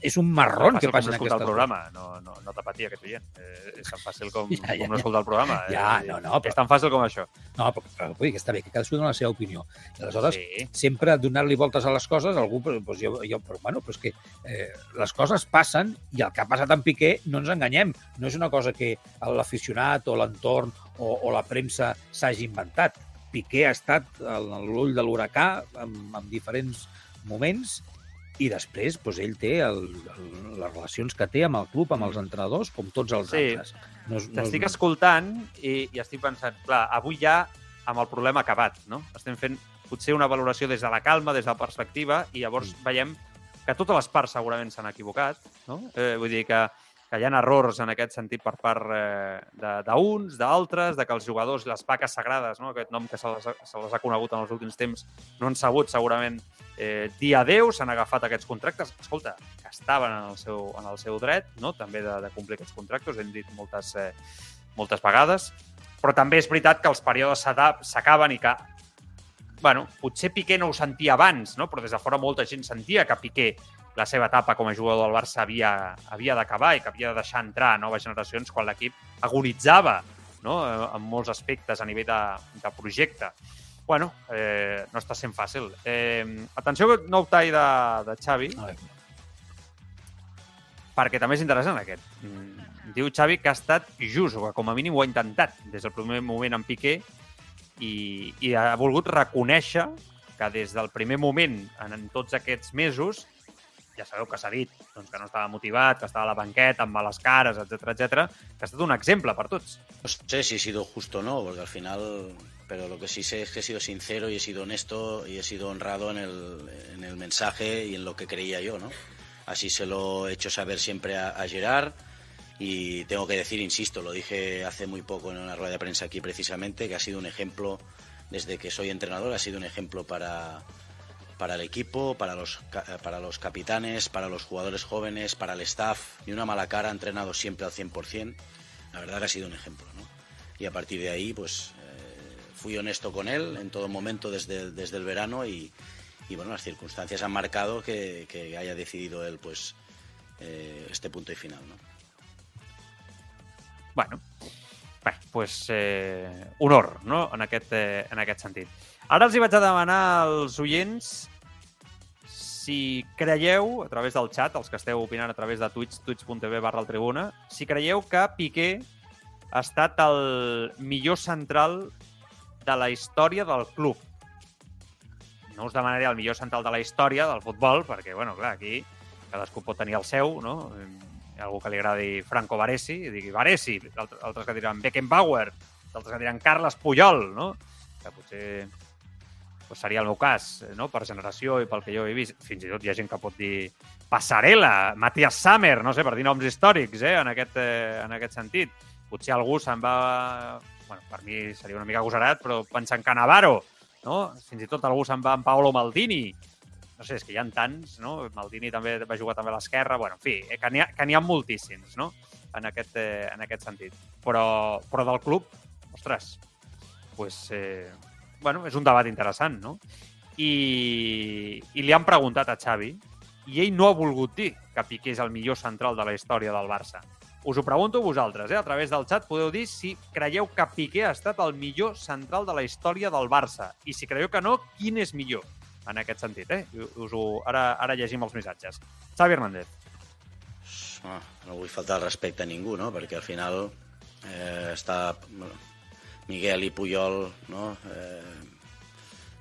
Speaker 3: és un marrón que passin aquestes
Speaker 1: el programa, no, no, no t'apatia aquest oient. Eh, és tan fàcil com, ja, ja, com no escoltar el programa.
Speaker 3: Ja, eh, no, no.
Speaker 1: Però... És tan fàcil com això.
Speaker 3: No, però, però vull dir que està bé, que cadascú dona la seva opinió. I aleshores, sí. sempre donar-li voltes a les coses, algú, doncs jo, jo però, bueno, però és que eh, les coses passen i el que ha passat en Piqué, no ens enganyem, no és una cosa que l'aficionat o l'entorn o, o la premsa s'hagi inventat. Piqué ha estat a l'ull de l'huracà en, en diferents moments i després doncs, ell té el, el, les relacions que té amb el club, amb els entrenadors, com tots els
Speaker 1: sí.
Speaker 3: altres.
Speaker 1: No T'estic no és... escoltant i, i estic pensant, clar, avui ja amb el problema acabat, no? Estem fent potser una valoració des de la calma, des de la perspectiva, i llavors mm. veiem que totes les parts segurament s'han equivocat, no? Eh, vull dir que que hi ha errors en aquest sentit per part eh, d'uns, d'altres, de que els jugadors, les paques sagrades, no? aquest nom que se les, se les ha conegut en els últims temps, no han sabut segurament eh, dir adeu, s'han agafat aquests contractes. Escolta, que estaven en el seu, en el seu dret no? també de, de complir aquests contractes, hem dit moltes, eh, moltes vegades, però també és veritat que els períodes s'acaben i que bueno, potser Piqué no ho sentia abans, no? però des de fora molta gent sentia que Piqué la seva etapa com a jugador del Barça havia, havia d'acabar i que havia de deixar entrar noves generacions quan l'equip agonitzava no? en molts aspectes a nivell de, de projecte. Bueno, eh, no està sent fàcil. Eh, atenció, nou tall de, de Xavi, perquè també és interessant aquest. Mm, diu Xavi que ha estat just, o que com a mínim ho ha intentat des del primer moment en Piqué i, i ha volgut reconèixer que des del primer moment, en, en tots aquests mesos, ja sabeu que s'ha dit doncs, que no estava motivat, que estava a la banqueta, amb males cares, etc etc, que ha estat un exemple per tots.
Speaker 2: No sé si he sido justo o no, porque al final, pero lo que sí sé es que he sido sincero y he sido honesto y he sido honrado en el, en el mensaje y en lo que creía yo, ¿no? Así se lo he hecho saber siempre a, a Gerard y tengo que decir, insisto, lo dije hace muy poco en una rueda de prensa aquí precisamente, que ha sido un ejemplo, desde que soy entrenador, ha sido un ejemplo para, para el equipo, para los, para los capitanes, para los jugadores jóvenes, para el staff. Ni una mala cara, ha entrenado siempre al 100%. La verdad que ha sido un ejemplo. ¿no? Y a partir de ahí, pues fui honesto con él en todo momento desde, desde el verano y, y, bueno, las circunstancias han marcado que, que haya decidido él pues eh, este punto y final. ¿no?
Speaker 1: Bueno, bé, pues, eh, honor no? en, aquest, eh, en aquest sentit. Ara els hi vaig a demanar als oients si creieu, a través del chat, els que esteu opinant a través de Twitch, twitch.tv barra tribuna, si creieu que Piqué ha estat el millor central de la història del club. no us demanaré el millor central de la història del futbol, perquè, bueno, clar, aquí cadascú pot tenir el seu, no? Ha algú que li agradi Franco Baresi, i digui Baresi, altres, que diran Beckenbauer, altres que diran Carles Puyol, no? Que potser pues seria el meu cas, no? per generació i pel que jo he vist. Fins i tot hi ha gent que pot dir Passarella, Matías Sammer, no sé, per dir noms històrics eh? en, aquest, eh, en aquest sentit. Potser algú se'n va... Bueno, per mi seria una mica agosarat, però pensant que Navarro, no? Fins i tot algú se'n va amb Paolo Maldini. No sé, és que hi ha tants, no? Maldini també va jugar també a l'esquerra. Bueno, en fi, eh, que n'hi ha, ha moltíssims, no? En aquest, eh, en aquest sentit. Però, però del club, ostres, pues, eh, bueno, és un debat interessant, no? I, I li han preguntat a Xavi i ell no ha volgut dir que Piqué és el millor central de la història del Barça. Us ho pregunto vosaltres, eh? a través del xat podeu dir si creieu que Piqué ha estat el millor central de la història del Barça. I si creieu que no, quin és millor en aquest sentit. Eh? Us ho... ara, ara llegim els missatges. Xavi Hernández.
Speaker 2: No, vull faltar el respecte a ningú, no? perquè al final eh, està Miguel i Puyol, no? Eh,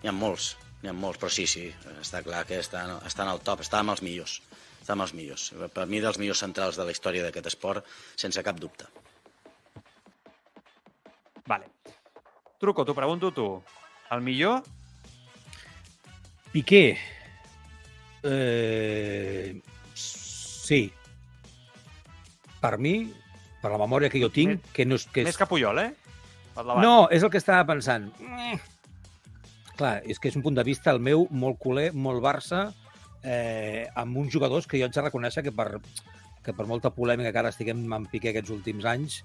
Speaker 2: n'hi ha molts, n'hi ha molts, però sí, sí, està clar que estan, estan al top, està amb els millors, està amb els millors. Per mi, dels millors centrals de la història d'aquest esport, sense cap dubte.
Speaker 1: Vale. Truco, t'ho pregunto tu. El millor?
Speaker 3: Piqué. Eh, sí. Per mi, per la memòria que jo tinc,
Speaker 1: Més-
Speaker 3: que no és... Que és...
Speaker 1: Més que Puyol, eh?
Speaker 3: No, és el que estava pensant. Eh. Clar, és que és un punt de vista el meu molt culer, molt Barça, eh, amb uns jugadors que jo haig de reconèixer que per, que per molta polèmica que ara estiguem amb Piqué aquests últims anys,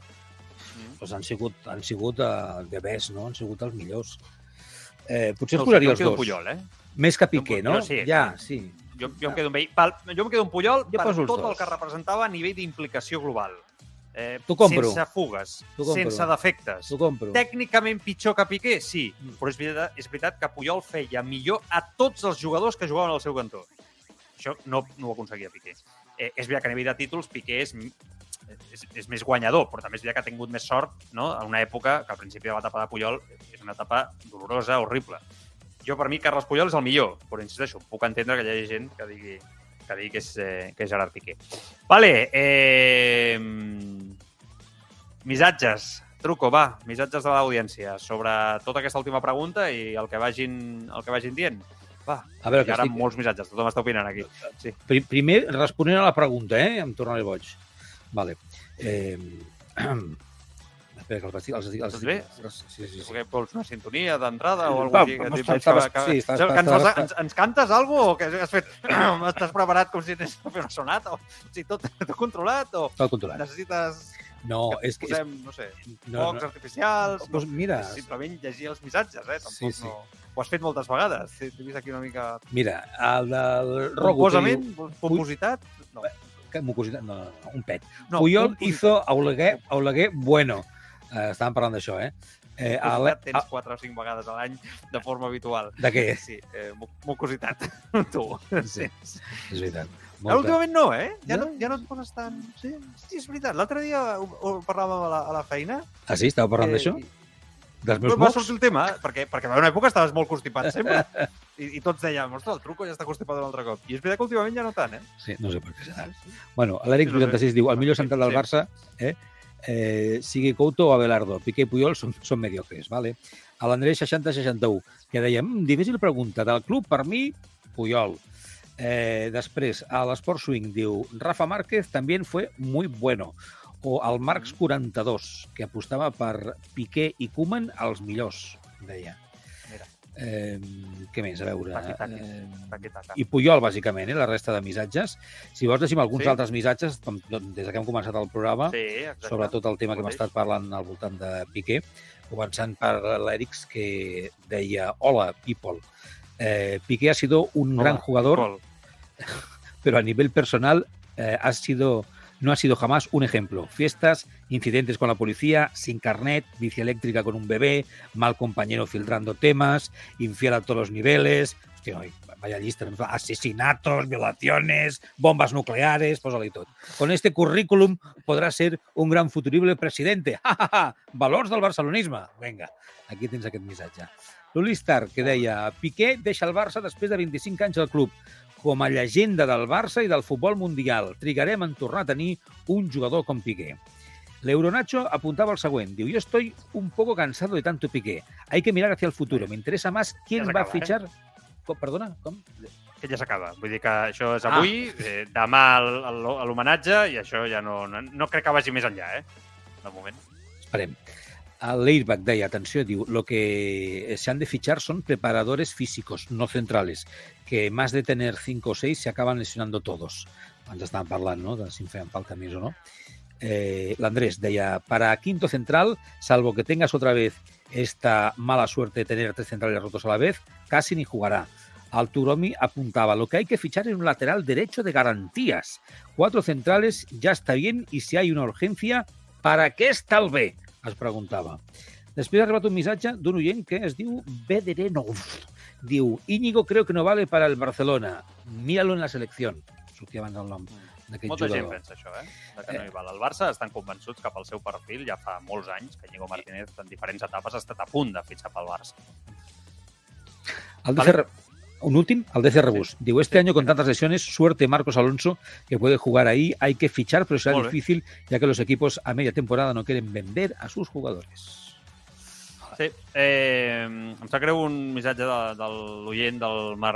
Speaker 1: Mm.
Speaker 3: doncs han sigut, han sigut uh, de best, no? Han sigut els millors. Eh, potser
Speaker 1: No
Speaker 3: no posaria els dos.
Speaker 1: Puyol, eh?
Speaker 3: Més que Piqué, no?
Speaker 1: jo sí.
Speaker 3: Ja, sí.
Speaker 1: Jo, jo em quedo amb ell. Pel, jo em quedo amb Puyol
Speaker 3: Jo
Speaker 1: per tot el
Speaker 3: dos.
Speaker 1: que representava a nivell d'implicació global. Eh,
Speaker 3: T'ho compro.
Speaker 1: Sense fugues,
Speaker 3: compro.
Speaker 1: sense defectes.
Speaker 3: T'ho compro.
Speaker 1: Tècnicament pitjor que Piqué, sí,
Speaker 3: Mm.
Speaker 1: però és veritat, és veritat que Puyol feia millor a tots els jugadors que jugaven al seu cantó. Això no, no ho aconseguia Piqué. Eh, és veritat que a nivell de títols Piqué és, és, és més guanyador, però també és veritat que ha tingut més sort no? en una època que al principi de l'etapa de Puyol és una etapa dolorosa, horrible. Jo, per mi, Carles Puyol és el millor, però insisteixo, puc entendre que hi hagi gent que digui que, digui que, és, eh, que és Gerard Piqué. Vale, eh, missatges. Truco, va, missatges de l'audiència sobre tota aquesta última pregunta i el que vagin, el que vagin dient. Va,
Speaker 3: A veure, que
Speaker 1: haurà
Speaker 3: estic...
Speaker 1: molts missatges, tothom està opinant aquí. Sí.
Speaker 3: Pri- Primer, responent a la pregunta, eh? Em tornaré boig. Vale. Eh... Espera, que els estic... Els, els,
Speaker 1: Estàs bé?
Speaker 3: Sí, sí, sí.
Speaker 1: Okay, vols una sintonia d'entrada o
Speaker 3: Va,
Speaker 1: alguna cosa així? Que,
Speaker 3: estava-
Speaker 1: que,
Speaker 3: sí, estava-
Speaker 1: que ens, fas- ens, ens cantes alguna cosa o que has fet... Estàs preparat com si anés a fer una sonata? O, sigui, tot, tot controlat o
Speaker 3: Tot controlat.
Speaker 1: necessites
Speaker 3: No,
Speaker 1: que
Speaker 3: és que... És,
Speaker 1: posem, no sé,
Speaker 3: no,
Speaker 1: focs
Speaker 3: no.
Speaker 1: artificials?
Speaker 3: Doncs mira,
Speaker 1: És simplement llegir els missatges, eh? Tampoc
Speaker 3: Sí, sí.
Speaker 1: no... Ho has fet moltes vegades. T'he vist aquí una mica...
Speaker 3: mira, el del Rogo... diu-
Speaker 1: Pompositat? No.
Speaker 3: Que mucositat, no, no, no, un pet.
Speaker 1: no
Speaker 3: Puyol hizo a Oleguer, a Oleguer bueno. Eh, estàvem parlant d'això, eh? eh
Speaker 1: Pompositat tens 4 o 5 vegades a l'any de forma habitual.
Speaker 3: de què?
Speaker 1: Sí, eh, mu- mucositat. tu.
Speaker 3: Sí, és veritat. Molta.
Speaker 1: últimament no, eh? Ja no,
Speaker 3: No.
Speaker 1: ja no et poses tant... Sí, sí és veritat. L'altre dia ho, ho parlàvem a la, a la feina.
Speaker 3: Ah, sí? Estàveu parlant d'això?
Speaker 1: i-
Speaker 3: Dels meus
Speaker 1: va
Speaker 3: mocs?
Speaker 1: sortir el tema, perquè, perquè va haver una època estaves molt constipat sempre. I, I tots dèiem, ostres, el truco ja està constipat un altre cop. I és veritat que últimament ja no tant, eh?
Speaker 3: Sí, no sé per què serà. Bueno, l'Eric
Speaker 1: Sí, no sé.
Speaker 3: 86 diu, el millor
Speaker 1: Sí,
Speaker 3: central del
Speaker 1: sí.
Speaker 3: Barça, eh? eh, sigui Couto o Abelardo. Piqué i Puyol són, són mediocres, vale? A l'Andrés 60-61, que deia, mm, difícil pregunta, del club per mi, Puyol. Eh, després, a l'Esport Swing diu, Rafa Márquez també fue muy bueno. O el Marx 42, que apostava per Piqué i Koeman als millors, deia.
Speaker 1: Mira.
Speaker 3: Eh, què més? A veure...
Speaker 1: Taqui, taqui.
Speaker 3: Eh, i Puyol, bàsicament, eh, la resta de missatges. Si vols, deixem alguns
Speaker 1: Sí.
Speaker 3: altres missatges, com, doncs, des que hem començat el programa,
Speaker 1: Sí, exacte.
Speaker 3: sobre tot el tema que hem estat parlant al voltant de Piqué, començant per l'Èrix, que deia Hola, people. Eh, Piqué ha sido un
Speaker 1: Hola,
Speaker 3: gran jugador, pero a nivel personal eh, ha sido, no ha sido jamás un ejemplo. Fiestas, incidentes con la policía, sin carnet, bici eléctrica con un bebé, mal compañero filtrando temas, infiel a todos los niveles. Hòstia, oi, vaya llista, no? asesinatos, violaciones, bombas nucleares, posa-li tot. Con este currículum podrá ser un gran futurible presidente. Ja, ja, ja. Valors del barcelonisme. Vinga, aquí tens aquest missatge. L'Uli Stark, que deia Piqué deixa el Barça després de 25 anys al club com a llegenda del Barça i del futbol mundial. Trigarem en tornar a tenir un jugador com Piqué. L'Euronacho apuntaba al següent. Diu, yo estoy un poco cansado de tanto Piqué. Hay que mirar hacia el futuro. Me interesa más quién
Speaker 1: Ja
Speaker 3: va a
Speaker 1: eh?
Speaker 3: fichar... Com, perdona, com?
Speaker 1: Que ja s'acaba. Vull dir que això és
Speaker 3: Ah.
Speaker 1: avui, eh, demà l'homenatge, i això ja no, no, no crec que vagi més enllà, eh? De moment.
Speaker 3: Esperem. El Leirbach deia, atenció, diu, lo que se han de fichar son preparadores físicos, no centrales, que más de tener cinco o seis se acaban lesionando todos. Abans estàvem parlant, no?, de si en feien falta més o no. Eh, L'Andrés deia, para quinto central, salvo que tengas otra vez esta mala suerte de tener tres centrales rotos a la vez, casi ni jugará. Alturomi apuntaba, lo que hay que fichar es un lateral derecho de garantías. Cuatro centrales ya está bien y si hay una urgencia, ¿para qué está el B? Es preguntava. Després ha arribat un missatge d'un oient que es diu Bederenov. Diu, Íñigo creo que no vale para el Barcelona. Míralo en la selección. Sortia abans el nom d'aquest
Speaker 1: Molta gent
Speaker 3: jugador.
Speaker 1: pensa això, eh? De que no hi val. El Barça estan convençuts que pel seu perfil ja fa molts anys que Íñigo Martínez en diferents etapes ha estat a punt de fitxar pel Barça.
Speaker 3: El
Speaker 1: Vale.
Speaker 3: Un últim, al DC Rebus. Diu, este año con tantas lesiones, suerte Marcos Alonso, que puede jugar ahí. Hay que fichar, pero será difícil, ya que los equipos a media temporada no quieren vender a sus jugadores.
Speaker 1: Sí. Eh, em sap greu un missatge de, de l'oient del Mar,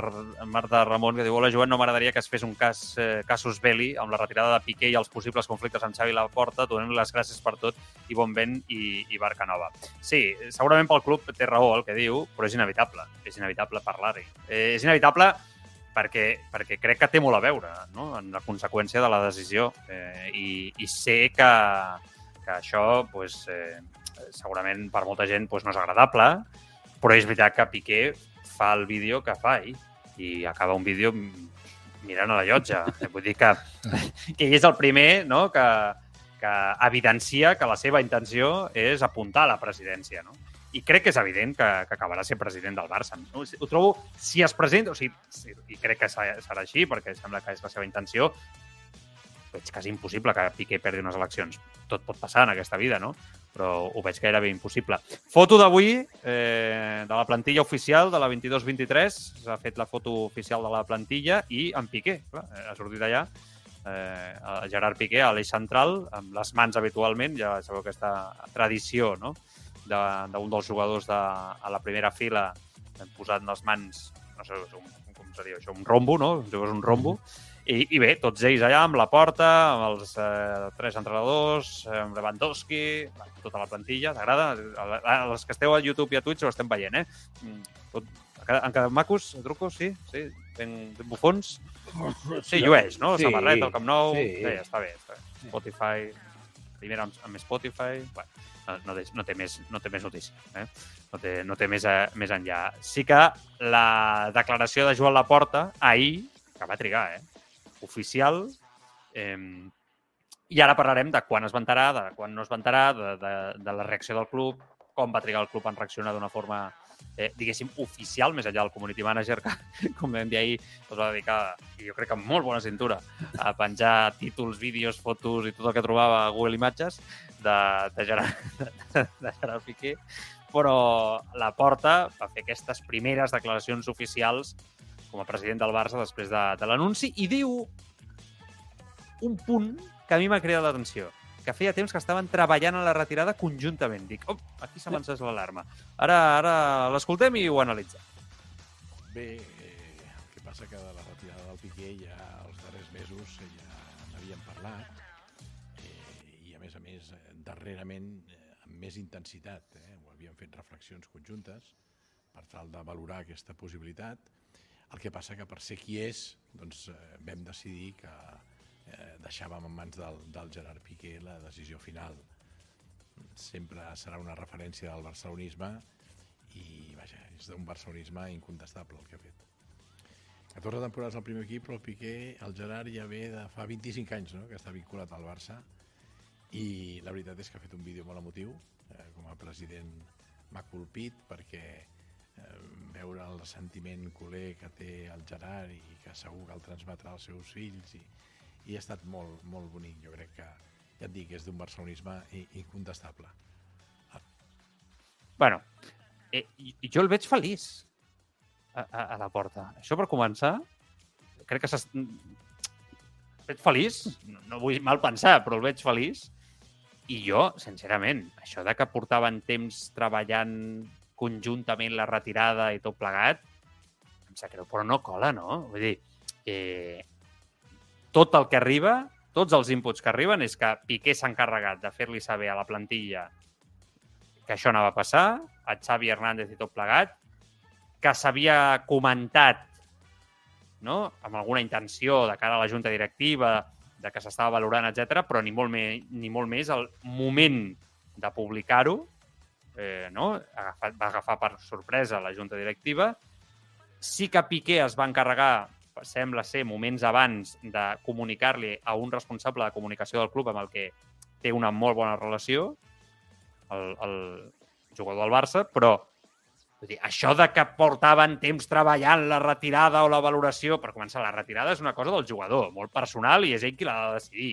Speaker 1: Marta Ramon que diu Hola, Joan, no m'agradaria que es fes un cas, eh, casus belli amb la retirada de Piqué i els possibles conflictes amb Xavi Laporta. Donem les gràcies per tot i bon vent i, i barca nova. Sí, segurament pel club té raó el que diu, però és inevitable. És inevitable parlar-hi. Eh, és inevitable perquè, perquè crec que té molt a veure no? en la conseqüència de la decisió eh, i, i sé que, que això pues, eh, segurament per molta gent pues, no és agradable, però és veritat que Piqué fa el vídeo que fa ell i acaba un vídeo mirant a la llotja. Vull dir que, que ell és el primer no? que, que evidencia que la seva intenció és apuntar a la presidència. No? I crec que és evident que, que acabarà sent president del Barça. No? Ho trobo, si es presenta, o sigui, i crec que serà serà així, perquè sembla que és la seva intenció, veig quasi impossible que Piqué perdi unes eleccions. Tot pot passar en aquesta vida, no? Però ho veig gairebé impossible. Foto d'avui, eh, de la plantilla oficial de la 22-23. S'ha fet la foto oficial de la plantilla i en Piqué. Clar, eh, ha sortit allà eh, el Gerard Piqué a l'eix central, amb les mans habitualment, ja sabeu aquesta tradició no? d'un de, dels jugadors de, a la primera fila hem posat les mans, no sé un, com seria això, un rombo, no? Un rombo. I, I bé, tots ells allà amb la porta, amb els eh, tres entrenadors, eh, amb Lewandowski, tota la plantilla, t'agrada? A- a- Els que esteu a YouTube i a Twitch ho estem veient, eh? Mm, Tot, encara macos, trucos, sí, sí, ben, ben bufons. Sí, llueix, no?
Speaker 3: Sí,
Speaker 1: Samarreta, el Camp Nou...
Speaker 3: sí.
Speaker 1: sí està bé, està bé. Spotify, primer amb, amb Spotify... Bueno, no, no, no, té més, no té més notícia, eh? no té, no té més, eh, més enllà. Sí que la declaració de Joan Laporta ahir, que va trigar, eh? Oficial, eh, i ara parlarem de quan es va enterar, de quan no es va enterar, de, de, de la reacció del club, com va trigar el club en reaccionar d'una forma, eh, diguéssim, oficial, més enllà del community manager, que, com vam dir ahir, es va dedicar, i jo crec que amb molt bona cintura, a penjar títols, vídeos, fotos i tot el que trobava a Google Imatges de, de, Gerard, de, de Gerard Piqué, però la Porta va fer aquestes primeres declaracions oficials com a president del Barça després de, de l'anunci i diu un punt que a mi m'ha cridat l'atenció que feia temps que estaven treballant a la retirada conjuntament. Dic, oh, aquí s'ha encès l'alarma. Ara, ara l'escoltem i ho analitzem.
Speaker 4: Bé, eh, que passa que de la retirada del Piqué ja els darrers mesos ja n'havíem parlat eh, i a més a més darrerament eh, amb més intensitat. Eh, ho havíem fet reflexions conjuntes per tal de valorar aquesta possibilitat. El que passa que per ser qui és doncs, eh, vam decidir que eh, deixàvem en mans del, del Gerard Piqué la decisió final. Sempre serà una referència del barcelonisme i vaja, és d'un barcelonisme incontestable el que ha fet. 14 temporades al primer equip, però el Piqué, el Gerard ja ve de fa 25 anys no? que està vinculat al Barça i la veritat és que ha fet un vídeo molt emotiu, eh, com a president m'ha colpit perquè veure el sentiment culer que té el Gerard i que segur que el transmetrà als seus fills i, i ha estat molt, molt bonic. Jo crec que, ja et dic, és d'un barcelonisme incontestable.
Speaker 1: bueno, Eh, jo el veig feliç a, a, a la porta. Això per començar, crec que el veig feliç, no, no vull mal pensar, però el veig feliç. I jo, sincerament, això de que portaven temps treballant conjuntament la retirada i tot plegat, em sap greu, però no cola, no? Vull dir, eh, tot el que arriba, tots els inputs que arriben és que Piqué s'ha encarregat de fer-li saber a la plantilla que això anava a passar, a Xavi Hernández i tot plegat, que s'havia comentat no? amb alguna intenció de cara a la junta directiva, de que s'estava valorant, etc, però ni molt, me, ni molt més el moment de publicar-ho eh, no? Agafat, va agafar per sorpresa la junta directiva. Sí que Piqué es va encarregar, sembla ser, moments abans de comunicar-li a un responsable de comunicació del club amb el que té una molt bona relació, el, el jugador del Barça, però vull dir, això de que portaven temps treballant la retirada o la valoració, per començar, la retirada és una cosa del jugador, molt personal, i és ell qui l'ha de decidir.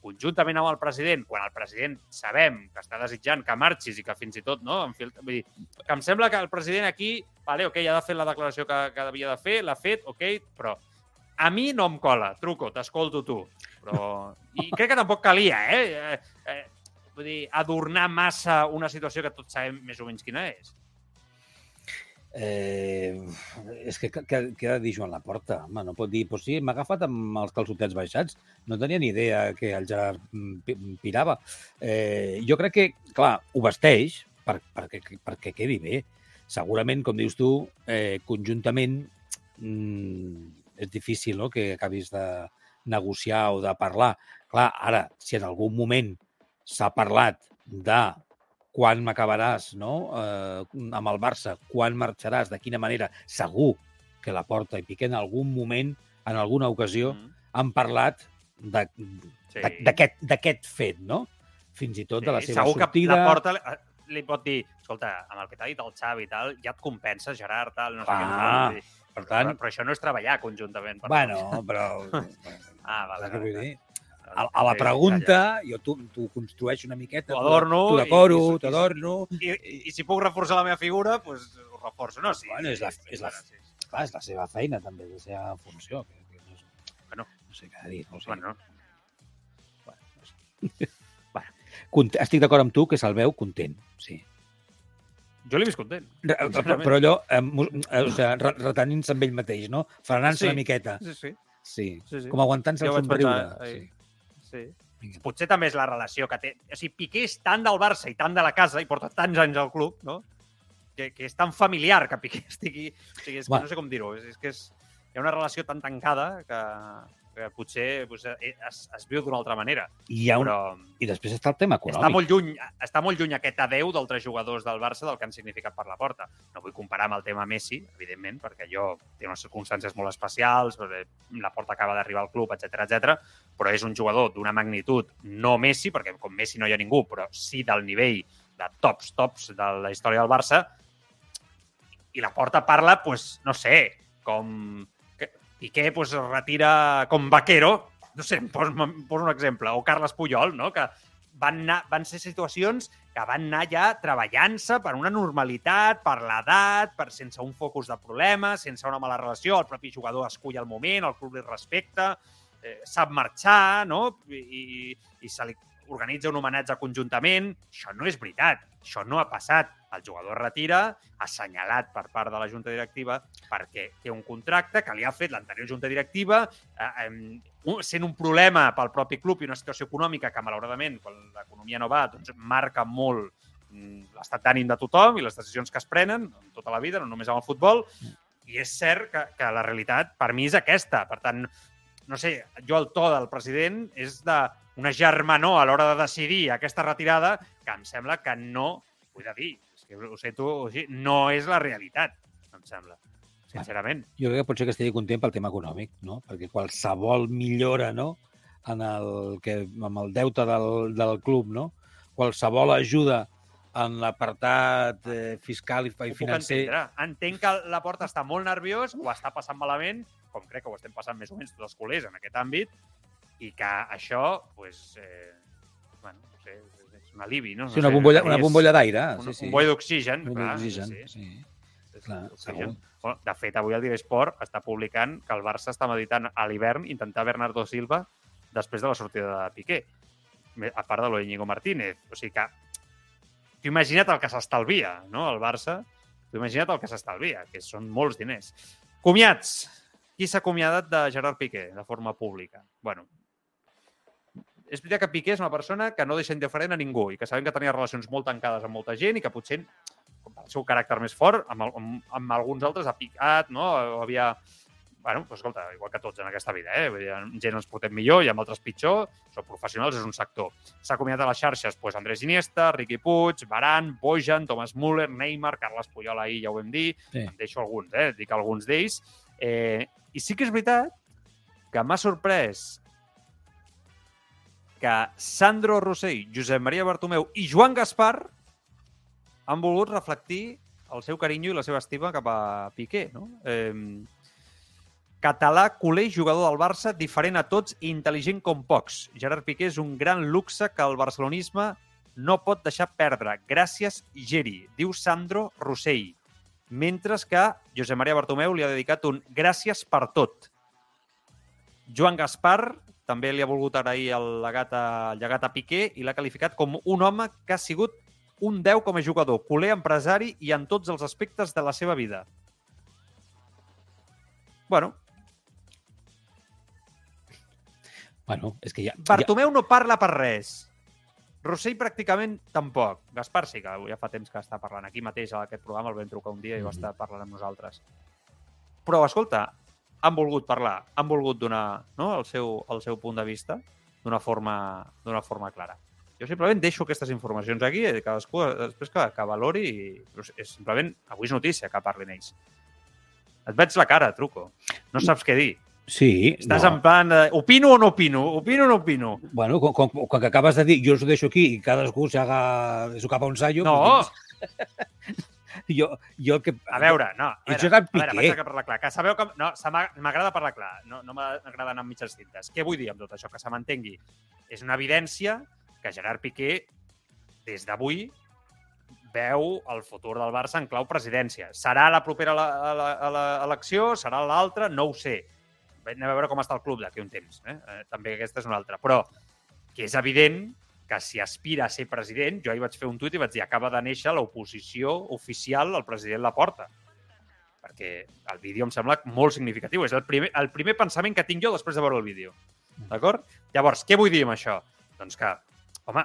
Speaker 1: Conjuntament amb el president, quan el president sabem que està desitjant que marxis i que fins i tot, no? Vull dir, que em sembla que el president aquí, vale, ok, ja ha de fer la declaració que, que havia de fer, l'ha fet, ok, però a mi no em cola, truco, t'escolto tu. Però... I crec que tampoc calia, eh? eh, eh vull dir, adornar massa una situació que tots sabem més o menys quina és.
Speaker 3: Eh, és que, que, que ha de dir Joan Laporta? Home, no pot dir, pues sí, m'ha agafat amb els calçotets baixats. No tenia ni idea que el Gerard mm, pirava. Eh, jo crec que, clar, ho vesteix per, perquè, perquè quedi bé. Segurament, com dius tu, eh, conjuntament mm, és difícil no? que acabis de negociar o de parlar. Clar, ara, si en algun moment s'ha parlat de quan m'acabaràs no? eh, amb el Barça, quan marxaràs, de quina manera. Segur que la Porta i Piqué en algun moment, en alguna ocasió, mm. han parlat d'aquest sí. fet, no? Fins i tot sí, de la seva
Speaker 1: segur
Speaker 3: sortida...
Speaker 1: Segur que la Porta li, eh, li pot dir, escolta, amb el que t'ha dit el Xavi i tal, ja et compensa, Gerard, tal, no sé ah, què. Per tant... Però, però això no és treballar conjuntament. Per
Speaker 3: bueno, però... ah, vale, vale, dir? A, a la pregunta, jo t'ho construeixo una miqueta,
Speaker 1: t'ho
Speaker 3: decoro, t'adorno...
Speaker 1: I, i, I, si puc reforçar la meva figura, doncs pues, ho reforço. No, sí,
Speaker 3: bueno, és, la, és, la, sí. clar, és la seva feina, també, és la seva funció. Que, que no, és,
Speaker 1: bueno,
Speaker 3: no sé què dir. No sé.
Speaker 1: Bueno,
Speaker 3: bueno, no sé. bueno, estic d'acord amb tu que se'l veu content, sí.
Speaker 1: Jo l'he vist content.
Speaker 3: Però, però allò, eh, eh, o sigui, retenint-se amb ell mateix, no? Frenant-se
Speaker 1: sí,
Speaker 3: una miqueta.
Speaker 1: Sí, sí.
Speaker 3: Sí, sí, sí. com aguantant-se el somriure. Pensar, sí.
Speaker 1: Sí. Vinga. Potser també és la relació que té. O sigui, Piqué és tant del Barça i tant de la casa i porta tants anys al club, no? Que, que és tan familiar que Piqué estigui... O sigui, és que no sé com dir-ho. És, és que és, hi ha una relació tan tancada que, que potser pues, eh, es, es viu d'una altra manera.
Speaker 3: I, hi ha un... Però... I després està el tema econòmic.
Speaker 1: Està molt, lluny, està molt lluny aquest adeu d'altres jugadors del Barça del que han significat per la porta. No vull comparar amb el tema Messi, evidentment, perquè jo té unes circumstàncies molt especials, la porta acaba d'arribar al club, etc etc. però és un jugador d'una magnitud no Messi, perquè com Messi no hi ha ningú, però sí del nivell de tops, tops de la història del Barça, i la porta parla, pues, no sé, com Piqué pues, es retira com vaquero, no sé, poso, poso un exemple, o Carles Puyol, no? que van, anar, van ser situacions que van anar ja treballant-se per una normalitat, per l'edat, per sense un focus de problemes, sense una mala relació, el propi jugador escull el moment, el club li respecta, eh, sap marxar, no? I, i, i se li organitza un homenatge conjuntament. Això no és veritat. Això no ha passat. El jugador retira, assenyalat per part de la junta directiva, perquè té un contracte que li ha fet l'anterior junta directiva, eh, eh, sent un problema pel propi club i una situació econòmica que, malauradament, quan l'economia no va, doncs marca molt mm, l'estat d'ànim de tothom i les decisions que es prenen en tota la vida, no només amb el futbol, i és cert que, que la realitat per mi és aquesta. Per tant, no sé, jo el to del president és de una germanor a l'hora de decidir aquesta retirada que em sembla que no, vull dir, és que ho sé tu, no és la realitat, em sembla sincerament.
Speaker 3: Jo crec que potser que estigui content pel tema econòmic, no? Perquè qualsevol millora, no?, en el que, amb el deute del, del club, no? Qualsevol ajuda en l'apartat eh, fiscal i, i financer...
Speaker 1: Entenc que la porta està molt nerviós, o està passant malament, com crec que ho estem passant més o menys tots els culers en aquest àmbit, i que això, pues, eh, bueno, no sé, és un alivi, no?
Speaker 3: Sí,
Speaker 1: no
Speaker 3: una
Speaker 1: sé,
Speaker 3: bombolla, una bombolla d'aire.
Speaker 1: Un,
Speaker 3: Sí, sí.
Speaker 1: un boi d'oxigen, clar.
Speaker 3: oxigen,
Speaker 1: sí, sí.
Speaker 3: sí.
Speaker 1: Sí,
Speaker 3: Clar,
Speaker 1: oxigen. Bueno, de fet, avui el Diari Sport està publicant que el Barça està meditant a l'hivern intentar Bernardo Silva després de la sortida de Piqué, a part de lo d'Iñigo Martínez. O sigui que t'ho imagina't el que s'estalvia, no?, el Barça. T'ho imagina't el que s'estalvia, que són molts diners. Comiats. Qui s'ha acomiadat de Gerard Piqué de forma pública? Bueno, és veritat que Piqué és una persona que no deixa indiferent a ningú i que sabem que tenia relacions molt tancades amb molta gent i que potser, com el seu caràcter més fort, amb, el- amb, amb alguns altres ha picat, no? O havia... Bueno, doncs escolta, igual que tots en aquesta vida, eh? Vull dir, amb gent ens portem millor i amb altres pitjor. Són professionals, és un sector. S'ha acomiadat a les xarxes doncs, Andrés Iniesta, Riqui Puig, Baran, Bojan, Thomas Müller, Neymar, Carles Puyol ahir ja ho vam dir.
Speaker 3: Sí.
Speaker 1: Deixo alguns, eh? Dic alguns d'ells. Eh, I sí que és veritat que m'ha sorprès que Sandro Rossell, Josep Maria Bartomeu i Joan Gaspar han volgut reflectir el seu carinyo i la seva estima cap a Piqué, no? Eh, català, culer, jugador del Barça, diferent a tots i intel·ligent com pocs. Gerard Piqué és un gran luxe que el barcelonisme no pot deixar perdre. Gràcies, Geri, diu Sandro Rossell. Mentre que Josep Maria Bartomeu li ha dedicat un gràcies per tot. Joan Gaspar també li ha volgut agrair el legat a, el llegat a Piqué i l'ha qualificat com un home que ha sigut un 10 com a jugador, culer, empresari i en tots els aspectes de la seva vida. Bueno,
Speaker 3: Bueno, és que ja...
Speaker 1: Bartomeu no parla per res. Rossell pràcticament tampoc. Gaspar sí que ja fa temps que està parlant. Aquí mateix, a aquest programa, el vam trucar un dia i va
Speaker 3: Mhm.
Speaker 1: estar parlant amb nosaltres. Però, escolta, han volgut parlar, han volgut donar no, el, seu, el seu punt de vista d'una forma, forma clara. Jo simplement deixo aquestes informacions aquí i cadascú després que, que valori i és, simplement, avui és notícia que parlin ells. Et veig la cara, truco. No saps què dir.
Speaker 3: Sí,
Speaker 1: Estàs
Speaker 3: no.
Speaker 1: en plan opino o no opino? Opino o no opino?
Speaker 3: Bueno, quan, quan, quan acabes de dir jo us ho deixo aquí i cadascú s'haga su cap a un sallo...
Speaker 1: No,
Speaker 3: doncs, jo, jo el que...
Speaker 1: a veure, no. A veure,
Speaker 3: Gerard
Speaker 1: a veure,
Speaker 3: Piqué.
Speaker 1: vaig a parlar clar. Que sabeu que... No, m'agrada parlar clar. No, no m'agrada anar amb mitges tintes. Què vull dir amb tot això? Que se m'entengui. És una evidència que Gerard Piqué, des d'avui, veu el futur del Barça en clau presidència. Serà la propera a la, a la, a la elecció? Serà l'altra? No ho sé. Anem a veure com està el club d'aquí un temps. Eh? Eh, també aquesta és una altra. Però que és evident que si aspira a ser president, jo ahir vaig fer un tuit i vaig dir acaba de néixer l'oposició oficial al president Laporta. Perquè el vídeo em sembla molt significatiu. És el primer, el primer pensament que tinc jo després de veure el vídeo. D'acord? Llavors, què vull dir amb això? Doncs que, home,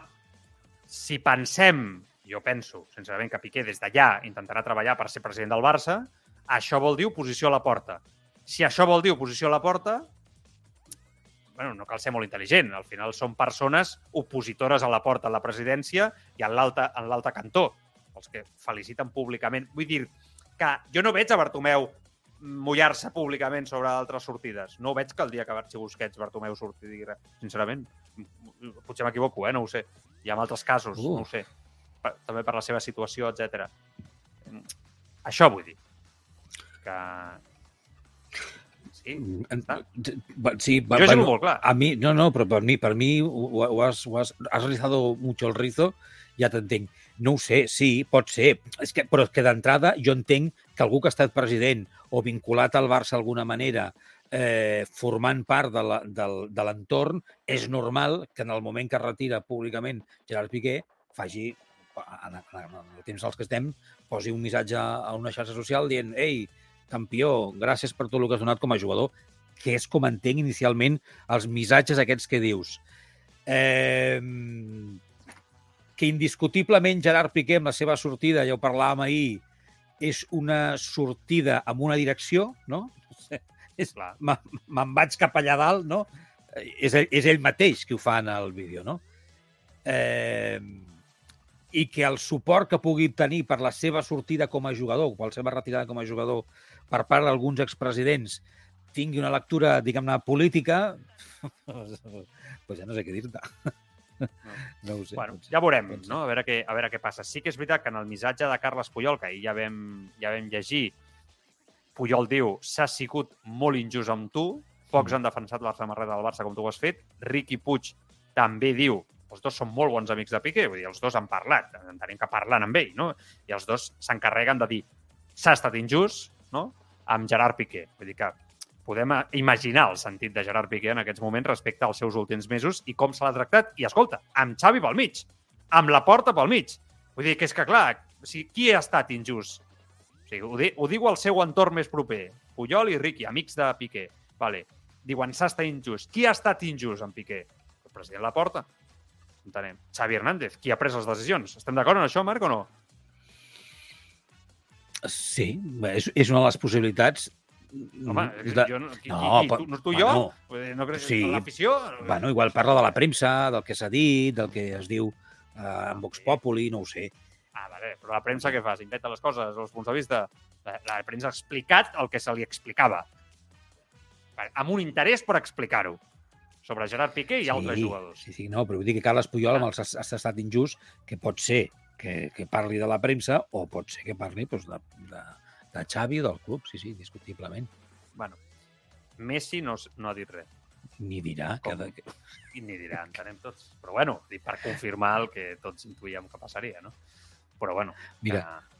Speaker 1: si pensem, jo penso, sincerament, que Piqué des d'allà intentarà treballar per ser president del Barça, això vol dir oposició a la porta. Si això vol dir oposició a la porta, bueno, no cal ser molt intel·ligent. Al final són persones opositores a la porta a la presidència i en l'altre cantó, els que feliciten públicament. Vull dir que jo no veig a Bartomeu mullar-se públicament sobre altres sortides. No veig que el dia que Barxi Busquets Bartomeu surti digui res. Sincerament, potser m'equivoco, eh? no ho sé. Hi ha altres casos,
Speaker 3: Uh.
Speaker 1: no ho sé. Per, també per la seva situació, etc. Això vull dir. Que... Sí, està.
Speaker 3: Sí,
Speaker 1: sigut
Speaker 3: bueno,
Speaker 1: molt clar.
Speaker 3: A mi, no, no, però per mi, per mi ho, has, ho has, has rizado mucho el rizo, ja t'entenc. No ho sé, sí, pot ser. És que, però és que d'entrada jo entenc que algú que ha estat president o vinculat al Barça d'alguna manera, eh, formant part de l'entorn, és normal que en el moment que es retira públicament Gerard Piqué faci, en, en, en el temps als que estem, posi un missatge a una xarxa social dient «Ei, campió, gràcies per tot el que has donat com a jugador», que és com entenc inicialment els missatges aquests que dius. Eh, que indiscutiblement Gerard Piqué amb la seva sortida, ja ho parlàvem ahir, és una sortida amb una direcció, no? És,
Speaker 1: Clar.
Speaker 3: me- me'n vaig cap allà dalt, no? És és ell mateix qui ho fa en el vídeo, no? Eh, I que el suport que pugui tenir per la seva sortida com a jugador, per la seva retirada com a jugador per part d'alguns expresidents tingui una lectura, diguem-ne, política, pues ja no sé què dir-te. No ho sé.
Speaker 1: Bueno,
Speaker 3: potser.
Speaker 1: ja veurem,
Speaker 3: pot ser.
Speaker 1: no? A veure, què, a veure què passa. Sí que és veritat que en el missatge de Carles Puyol, que ahir ja vam, ja vam llegir, Puyol diu s'ha sigut molt injust amb tu, pocs
Speaker 3: Mm.
Speaker 1: han defensat la samarreta del Barça com tu ho has fet, Riqui Puig també diu els dos són molt bons amics de Piqué, vull dir, els dos han parlat, entenem que parlen amb ell, no? I els dos s'encarreguen de dir s'ha estat injust, no?, amb Gerard Piqué. Vull dir que podem imaginar el sentit de Gerard Piqué en aquests moments respecte als seus últims mesos i com se l'ha tractat. I escolta, amb Xavi pel mig, amb la porta pel mig. Vull dir que és que, clar, sigui, qui ha estat injust? O sigui, ho, di ho diu el seu entorn més proper, Puyol i Riqui, amics de Piqué. Vale. Diuen, s'ha estat injust. Qui ha estat injust amb Piqué? El president Laporta. Entenem. Xavi Hernández, qui ha pres les decisions. Estem d'acord en això, Marc, o no?
Speaker 3: Sí, és, és una de les possibilitats
Speaker 1: Home,
Speaker 3: de...
Speaker 1: jo, qui,
Speaker 3: no,
Speaker 1: qui, qui, tu, no tu i jo?
Speaker 3: bueno,
Speaker 1: dir, no creus
Speaker 3: sí.
Speaker 1: l'afició...
Speaker 3: Bueno, igual parla de la premsa, del que s'ha dit, del que es diu eh, en Vox Populi, no ho sé.
Speaker 1: Ah, vale, però la premsa què fa? S'inventa les coses, els punts de vista? La, la premsa ha explicat el que se li explicava. Amb un interès per explicar-ho. Sobre Gerard Piqué i altres jugadors.
Speaker 3: Sí, sí, no, però vull dir que Carles Puyol amb el s'ha s'ha estat injust, que pot ser que, que parli de la premsa o pot ser que parli doncs, de, de, de Xavi o del club, sí, sí, discutiblement.
Speaker 1: Bueno, Messi no, no ha dit res.
Speaker 3: Ni dirà que...
Speaker 1: Com?
Speaker 3: Que...
Speaker 1: I ni dirà, entenem tots. Però bueno, per confirmar el que tots intuïem que passaria, no? Però bueno,
Speaker 3: Mira,
Speaker 1: que,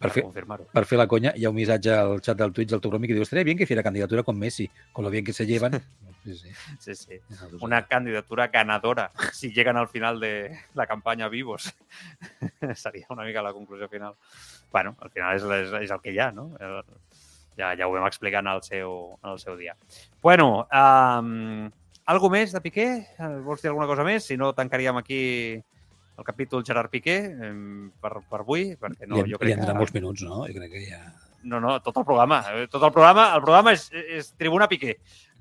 Speaker 3: per
Speaker 1: per
Speaker 3: fer, per fer la conya, hi ha un missatge al xat del Twitch del Togromi que diu estaría bien que hiciera candidatura con Messi, con lo bien que se llevan. Sí, sí.
Speaker 1: Sí, sí.
Speaker 3: Una...
Speaker 1: Candidatura ganadora si llegan al final de la campanya vivos. Seria una mica la conclusió final. bueno, al final és, és, és el que hi ha, no? El, ja, ja ho vam explicar en el seu, en el seu dia. Bueno, um, algo més de Piqué? Eh, Vols dir alguna cosa més? Si no, tancaríem aquí el capítol Gerard Piqué per, per avui, perquè no,
Speaker 3: li,
Speaker 1: jo
Speaker 3: li
Speaker 1: crec
Speaker 3: han donat
Speaker 1: que...
Speaker 3: molts minuts, no? Jo crec que ja...
Speaker 1: No, no, tot el programa. eh, Tot el programa, el programa és, és Tribuna Piqué.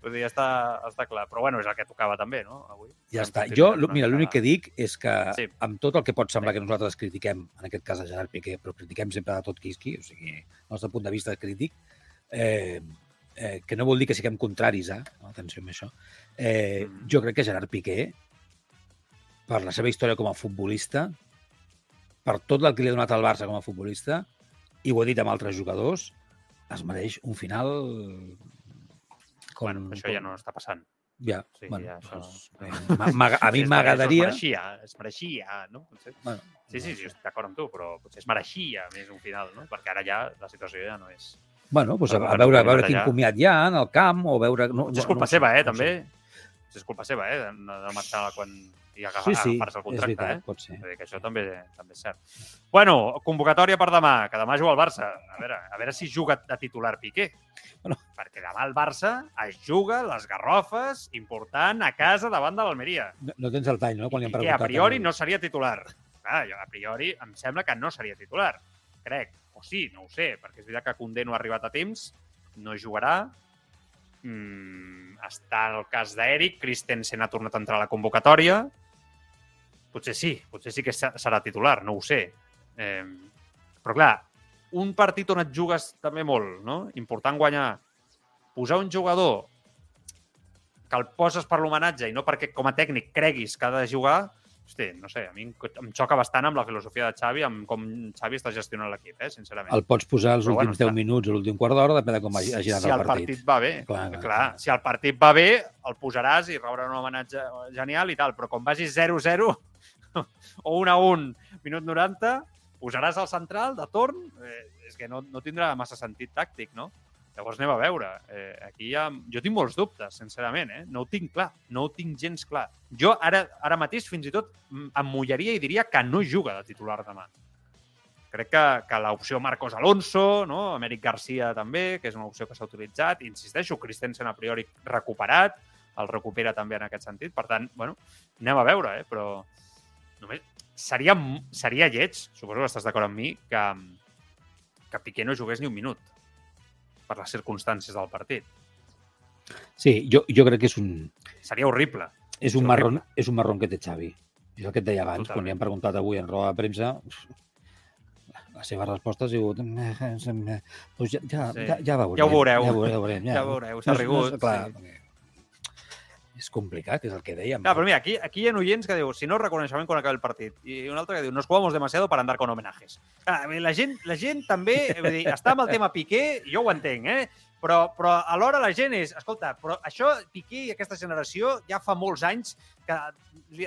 Speaker 1: Vull dir, ja està, està clar. Però bueno, és el que tocava també, no? Avui.
Speaker 3: Ja està. Jo, mira, l'únic que dic és que
Speaker 1: Sí.
Speaker 3: amb tot el que pot semblar que nosaltres critiquem, en aquest cas a Gerard Piqué, però critiquem sempre de tot quisqui, o sigui, el nostre punt de vista crític, eh, eh, que no vol dir que siguem contraris no? atenció amb això, eh,
Speaker 1: Mm.
Speaker 3: jo crec que Gerard Piqué, per la seva història com a futbolista, per tot el que li ha donat al Barça com a futbolista, i ho he dit amb altres jugadors, es mereix un final com,
Speaker 1: Bueno, això ja no està passant.
Speaker 3: Ja,
Speaker 1: Sí,
Speaker 3: bueno,
Speaker 1: ja, això-
Speaker 3: doncs, eh, a mi
Speaker 1: Es
Speaker 3: m'agradaria...
Speaker 1: mereixia, es mereixia, no? Potser.
Speaker 3: Bueno,
Speaker 1: Sí, sí,
Speaker 3: no
Speaker 1: sí, d'acord amb tu, però potser es mereixia més un final, no? Perquè ara ja la situació ja no és...
Speaker 3: Bueno, doncs a, a veure, a veure quin comiat hi ha en el camp, o veure... No,
Speaker 1: és culpa
Speaker 3: no
Speaker 1: seva, eh,
Speaker 3: no ho sé.
Speaker 1: també. És culpa seva, eh, de marxar quan i agafar,
Speaker 3: Sí, sí,
Speaker 1: agafar-se el contracte,
Speaker 3: veritat,
Speaker 1: eh?
Speaker 3: pot ser.
Speaker 1: Vull dir que això també, també és cert. Bueno, convocatòria per demà, que demà juga el Barça. A veure, a veure si juga de titular Piqué.
Speaker 3: Bueno.
Speaker 1: Perquè demà el Barça es juga les garrofes important a casa davant de l'Almeria.
Speaker 3: No, no tens el tall, no? Quan li han
Speaker 1: I
Speaker 3: preguntat.
Speaker 1: a priori no seria titular. Clar, jo, a priori em sembla que no seria titular. Crec. O sí, no ho sé, perquè és veritat que Condé no ha arribat a temps, no jugarà. Mm, està el cas d'Eric, Christensen ha tornat a entrar a la convocatòria. Potser sí, potser sí que se- serà titular, no ho sé. Eh, però clar, un partit on et jugues també molt, no? Important guanyar. Posar un jugador que el poses per l'homenatge i no perquè com a tècnic creguis que ha de jugar, hosti, no sé, a mi em, xoca bastant amb la filosofia de Xavi, amb com Xavi està gestionant l'equip, eh, sincerament.
Speaker 3: El pots posar els
Speaker 1: Però bueno,
Speaker 3: últims 10
Speaker 1: està.
Speaker 3: minuts o l'últim quart d'hora, depèn de com hagi, anat
Speaker 1: si
Speaker 3: el
Speaker 1: el
Speaker 3: partit.
Speaker 1: partit va bé,
Speaker 3: Clar,
Speaker 1: clar,
Speaker 3: clar,
Speaker 1: clar,
Speaker 3: clar.
Speaker 1: si el partit va bé, el posaràs i rebrà un homenatge genial i tal, però com vagis 0-0 o 1-1, minut 90, posaràs al central de torn, eh, és que no, no tindrà massa sentit tàctic, no? Llavors anem a veure. Eh, aquí ha... Jo tinc molts dubtes, sincerament, eh? No ho tinc clar, no ho tinc gens clar. Jo ara, ara mateix fins i tot em mullaria i diria que no juga de titular demà. Crec que, que l'opció Marcos Alonso, no? Amèric Garcia també, que és una opció que s'ha utilitzat. Insisteixo, Christensen a priori recuperat, el recupera també en aquest sentit. Per tant, bueno, anem a veure, eh? però només seria, seria lleig, suposo que estàs d'acord amb mi, que, que Piqué no jugués ni un minut per les circumstàncies del partit.
Speaker 3: Sí, jo, jo crec que és un,
Speaker 1: Seria horrible.
Speaker 3: és un, marron, és un marron que té Xavi. És el que et deia abans,
Speaker 1: Totalment.
Speaker 3: quan li han preguntat avui en roda de premsa, la seva resposta ha sigut... Pues ja, ja,
Speaker 1: Sí.
Speaker 3: ja, ja veurem.
Speaker 1: Ja ho veureu.
Speaker 3: Ja ho veurem. Ja,
Speaker 1: Ja ho veureu, s'ha rigut,
Speaker 3: No, clar,
Speaker 1: sí.
Speaker 3: És complicat, és el que dèiem.
Speaker 1: Clar, però mira, aquí, aquí hi ha oients que diu si no reconeixement quan acabi el partit. I un altre que diu nos jugamos demasiado para andar con homenajes. La, gent, la gent també, vull dir, està amb el tema Piqué, jo ho entenc, eh? Però, però alhora la gent és, escolta, però això, Piqué i aquesta generació ja fa molts anys que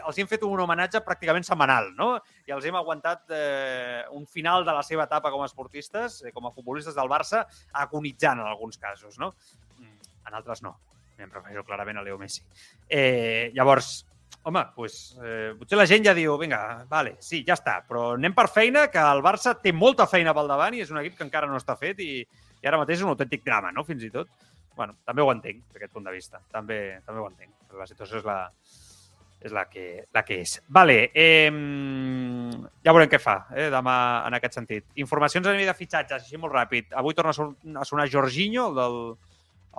Speaker 1: els hem fet un homenatge pràcticament setmanal, no? I els hem aguantat eh, un final de la seva etapa com a esportistes, eh, com a futbolistes del Barça, agonitzant en alguns casos, no? Mm, En altres no. Em refereixo clarament a Leo Messi. Eh, llavors, home, pues, eh, potser la gent ja diu, vinga, vale, sí, ja està, però anem per feina, que el Barça té molta feina pel davant i és un equip que encara no està fet i, i ara mateix és un autèntic drama, no?, fins i tot. bueno, també ho entenc, d'aquest punt de vista. També, també ho entenc. Però la situació és la, és la que, la que és. Vale, eh, ja veurem què fa eh, demà en aquest sentit. Informacions a nivell de fitxatges, així molt ràpid. Avui torna a son- a sonar Jorginho, el del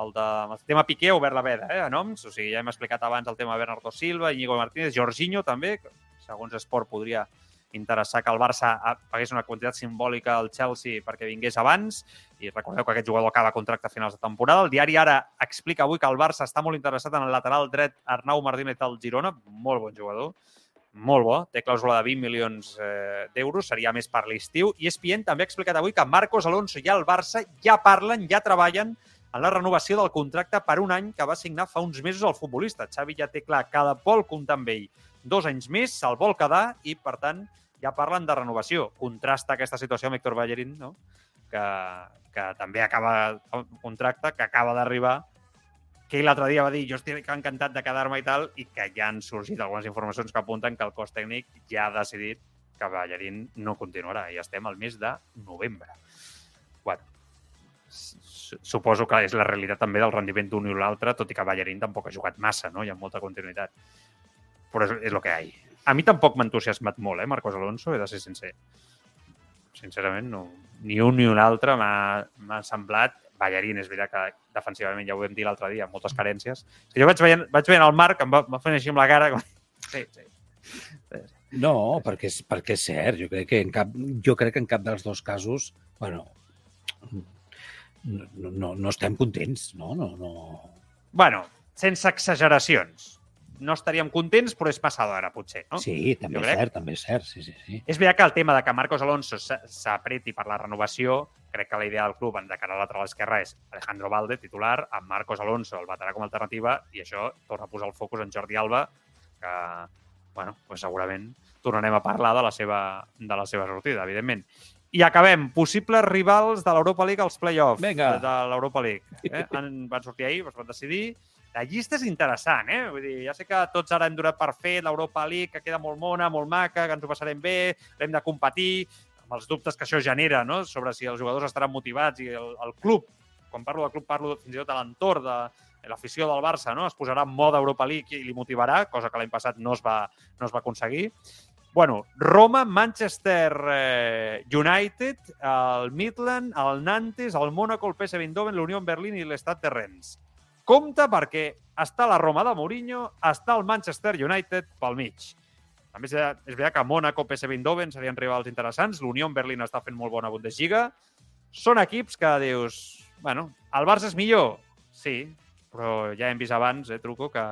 Speaker 1: el, de, el tema Piqué obert la veda, eh, a noms. O sigui, ja hem explicat abans el tema Bernardo Silva, Íñigo Martínez, Jorginho també, que segons Esport podria interessar que el Barça a- pagués una quantitat simbòlica al Chelsea perquè vingués abans i recordeu que aquest jugador acaba contracte a finals de temporada. El diari Ara explica avui que el Barça està molt interessat en el lateral dret Arnau Martínez del Girona, molt bon jugador, molt bo, té clàusula de 20 milions eh, d'euros, seria més per l'estiu. I ESPN també ha explicat avui que Marcos Alonso i el Barça ja parlen, ja treballen en la renovació del contracte per un any que va signar fa uns mesos el futbolista. Xavi ja té clar que vol comptar amb ell dos anys més, se'l vol quedar i, per tant, ja parlen de renovació. Contrasta aquesta situació amb Héctor Ballerín, no? que, que també acaba el contracte, que acaba d'arribar, que l'altre dia va dir jo estic encantat de quedar-me i tal, i que ja han sorgit algunes informacions que apunten que el cos tècnic ja ha decidit que Ballerín no continuarà. I estem al mes de novembre. Suposo que és la realitat també del rendiment d'un i l'altre, tot i que Ballerín tampoc ha jugat massa, no? Hi ha molta continuïtat. Però és, és el que hi ha. A mi tampoc m'ha entusiasmat molt, eh, Marcos Alonso, he de ser sincer. Sincerament, no. Ni un ni un altre m'ha semblat Ballerín, és veritat que defensivament ja ho vam dir l'altre dia, moltes carències. És que jo vaig veient, vaig veient el Marc, em va, va fent així amb la cara, com... sí, sí.
Speaker 3: No, perquè és, perquè és cert. Jo crec que en cap, jo crec que en cap dels dos casos, bueno, no, no, no estem contents, no? no, no.
Speaker 1: Bueno, sense exageracions. No estaríem contents, però és massa d'hora, potser, no?
Speaker 3: Sí, també
Speaker 1: Jo
Speaker 3: és
Speaker 1: crec.
Speaker 3: cert, també és cert, sí, sí, sí.
Speaker 1: És veritat que el tema de que Marcos Alonso s'apreti per la renovació, crec que la idea del club de cara a lateral esquerra és Alejandro Valde, titular, amb Marcos Alonso, el veterà com a alternativa, i això torna a posar el focus en Jordi Alba, que, bueno, pues segurament tornarem a parlar de la seva, de la seva sortida, evidentment. I acabem. Possibles rivals de l'Europa League als play-offs
Speaker 3: Vinga.
Speaker 1: de l'Europa League. Eh? Han, van sortir ahir, es van decidir. La llista és interessant, eh? Vull dir, ja sé que tots ara hem donat per fet l'Europa League, que queda molt mona, molt maca, que ens ho passarem bé, l'hem de competir, amb els dubtes que això genera, no?, sobre si els jugadors estaran motivats i el, el club, quan parlo del club parlo fins i tot de l'entorn de l'afició del Barça, no?, es posarà en mode Europa League i li motivarà, cosa que l'any passat no es va, no es va aconseguir. Bueno, Roma, Manchester eh, United, el Midland, el Nantes, el Mónaco, el PSV Eindhoven, l'Unió Berlín i l'Estat de Rennes. Compte perquè està la Roma de Mourinho, està el Manchester United pel mig. També és veritat que Mónaco, PSV Eindhoven serien rivals interessants. L'Unió Berlín està fent molt bona Bundesliga. Són equips que dius... Bueno, el Barça és millor? Sí, però ja hem vist abans, eh, Truco, que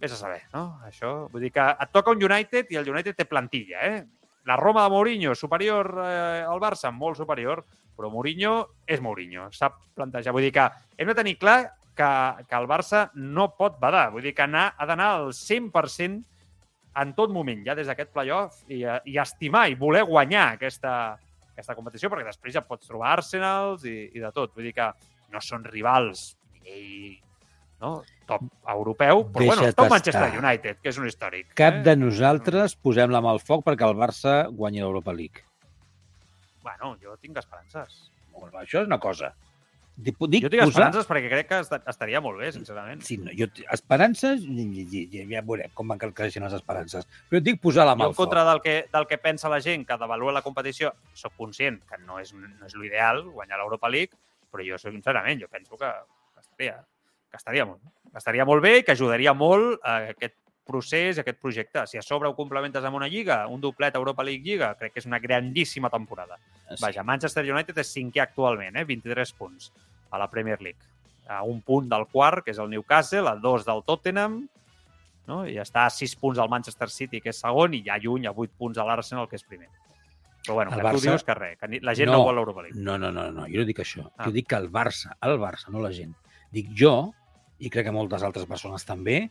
Speaker 1: vés a saber, no? Això, vull dir que et toca un United i el United té plantilla, eh? La Roma de Mourinho, superior eh, al Barça, molt superior, però Mourinho és Mourinho, sap plantejar. Vull dir que hem de tenir clar que, que el Barça no pot badar, vull dir que anar, ha d'anar al 100% en tot moment, ja des d'aquest playoff, i, eh, i estimar i voler guanyar aquesta, aquesta competició, perquè després ja pots trobar Arsenals i, i de tot. Vull dir que no són rivals nivell no? top europeu, però bueno,
Speaker 3: Deixa't
Speaker 1: top Manchester
Speaker 3: estar.
Speaker 1: United, que és un històric.
Speaker 3: Cap
Speaker 1: eh?
Speaker 3: de nosaltres posem la mà al foc perquè el Barça guanyi l'Europa League.
Speaker 1: Bueno, jo tinc esperances.
Speaker 3: Molt bé, Això és una cosa. Dic, dic
Speaker 1: Jo tinc
Speaker 3: posar...
Speaker 1: esperances perquè crec que est- estaria molt bé, sincerament.
Speaker 3: Sí, no, jo, esperances, ja, ja, veurem com van creixent les esperances. Però dic posar la mà
Speaker 1: Jo,
Speaker 3: al
Speaker 1: en contra del que, del que pensa la gent que devalua la competició, sóc conscient que no és, no és l'ideal guanyar l'Europa League, però jo, sincerament, jo penso que, estaria, que, estaria molt, que estaria molt bé i que ajudaria molt a aquest procés i aquest projecte. Si a sobre ho complementes amb una lliga, un doblet Europa League Lliga, crec que és una grandíssima temporada.
Speaker 3: Sí.
Speaker 1: Vaja, Manchester United és cinquè actualment, eh? 23 punts a la Premier League. a un punt del quart, que és el Newcastle, a dos del Tottenham, no? i està a sis punts al Manchester City, que és segon, i ja lluny a vuit punts a l'Arsenal, que és primer. Però bueno,
Speaker 3: El
Speaker 1: que tu
Speaker 3: Barça-
Speaker 1: dius que res, que la gent no,
Speaker 3: No.
Speaker 1: vol l'Europa League.
Speaker 3: No, no, no, no, jo no dic això.
Speaker 1: Ah.
Speaker 3: Jo dic que el Barça, el Barça, no la gent, dic jo, i crec que moltes altres persones també,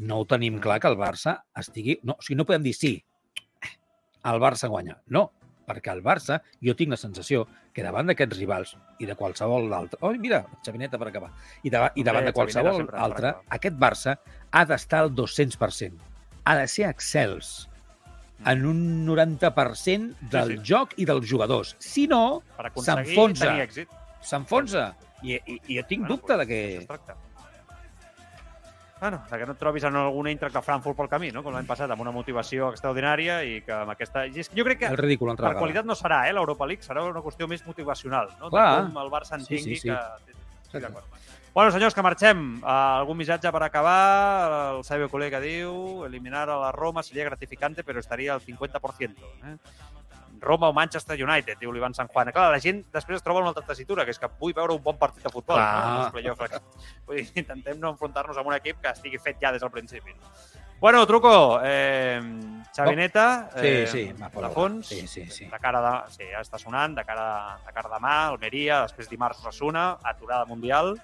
Speaker 3: no ho tenim clar que el Barça estigui... No, o sigui, no podem dir sí, el Barça guanya. No, perquè el Barça, jo tinc la sensació que davant d'aquests rivals i de qualsevol altre... Oh, mira, Xavineta per acabar. I, davant, i davant de qualsevol altre, aquest Barça ha d'estar al 200%. Ha de ser excels en un 90% del
Speaker 1: Sí, sí.
Speaker 3: joc i dels jugadors. Si no, s'enfonsa. s'enfonsa. I, i, I jo tinc
Speaker 1: Bueno,
Speaker 3: dubte de
Speaker 1: doncs
Speaker 3: que...
Speaker 1: Bueno, que no et trobis en algun Eintracht de Frankfurt pel camí, no? com l'any passat, amb una motivació extraordinària i que amb aquesta... I és que jo crec que
Speaker 3: El ridícul
Speaker 1: per
Speaker 3: vegada.
Speaker 1: qualitat no serà, eh, l'Europa League, serà una qüestió més motivacional, no?
Speaker 3: Clar.
Speaker 1: De com el Barça
Speaker 3: Sí,
Speaker 1: entengui
Speaker 3: sí, sí.
Speaker 1: que... D'acord. Bueno, senyors, que marxem. Uh, algun missatge per acabar? El Sabio Colega diu eliminar a la Roma seria gratificante, però estaria al 50%. Eh? Roma o Manchester United, diu l'Ivan San Juan. Clar, la gent després es troba en una altra tessitura, que és que vull veure un bon partit de futbol.
Speaker 3: Clar.
Speaker 1: No? Els playoffs. Vull dir, intentem no enfrontar-nos amb un equip que estigui fet ja des del principi. Bueno, Truco, eh, Xavineta,
Speaker 3: Sí,
Speaker 1: eh,
Speaker 3: sí, va,
Speaker 1: de fons,
Speaker 3: Sí, sí, sí.
Speaker 1: de cara de... Sí, ja està sonant, de cara, de cara demà, Almeria, després dimarts Osasuna, aturada mundial.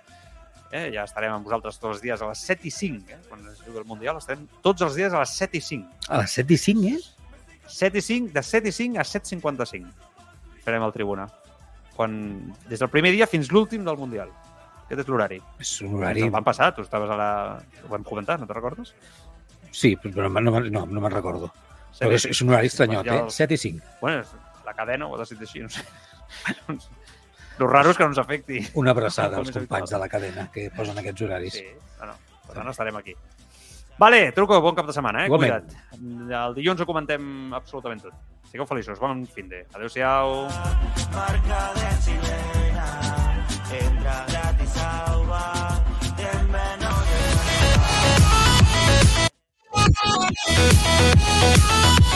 Speaker 1: Eh, ja estarem amb vosaltres tots els dies a les 7 i 5, eh, quan es jugui el Mundial. Estarem tots els dies a les 7 i 5.
Speaker 3: A les 7 i 5, eh?
Speaker 1: 7 i 5, de 7 i 5 a 7.55. Farem el tribuna. Quan, des del primer dia fins l'últim del Mundial. Aquest és l'horari.
Speaker 3: És un horari...
Speaker 1: El van passar, tu estaves a la... Ho vam comentar, no te recordes?
Speaker 3: Sí, però no, no, no, no me'n recordo. Però és, és un horari estranyot, eh?
Speaker 1: els-
Speaker 3: 7 i 5.
Speaker 1: Bueno, la cadena ho ha decidit així, no sé. Lo raro és que no ens afecti.
Speaker 3: Una abraçada als companys de la cadena que posen aquests horaris.
Speaker 1: Sí, no, no. Per tant, estarem aquí. Vale, truco, bon cap de setmana, eh?
Speaker 3: Igualment.
Speaker 1: Cuida't. El dilluns ho comentem absolutament tot. Sigueu feliços, bon fin de. Adéu-siau.
Speaker 5: Marca de sirena, entra gratis a Uba, ten menor de...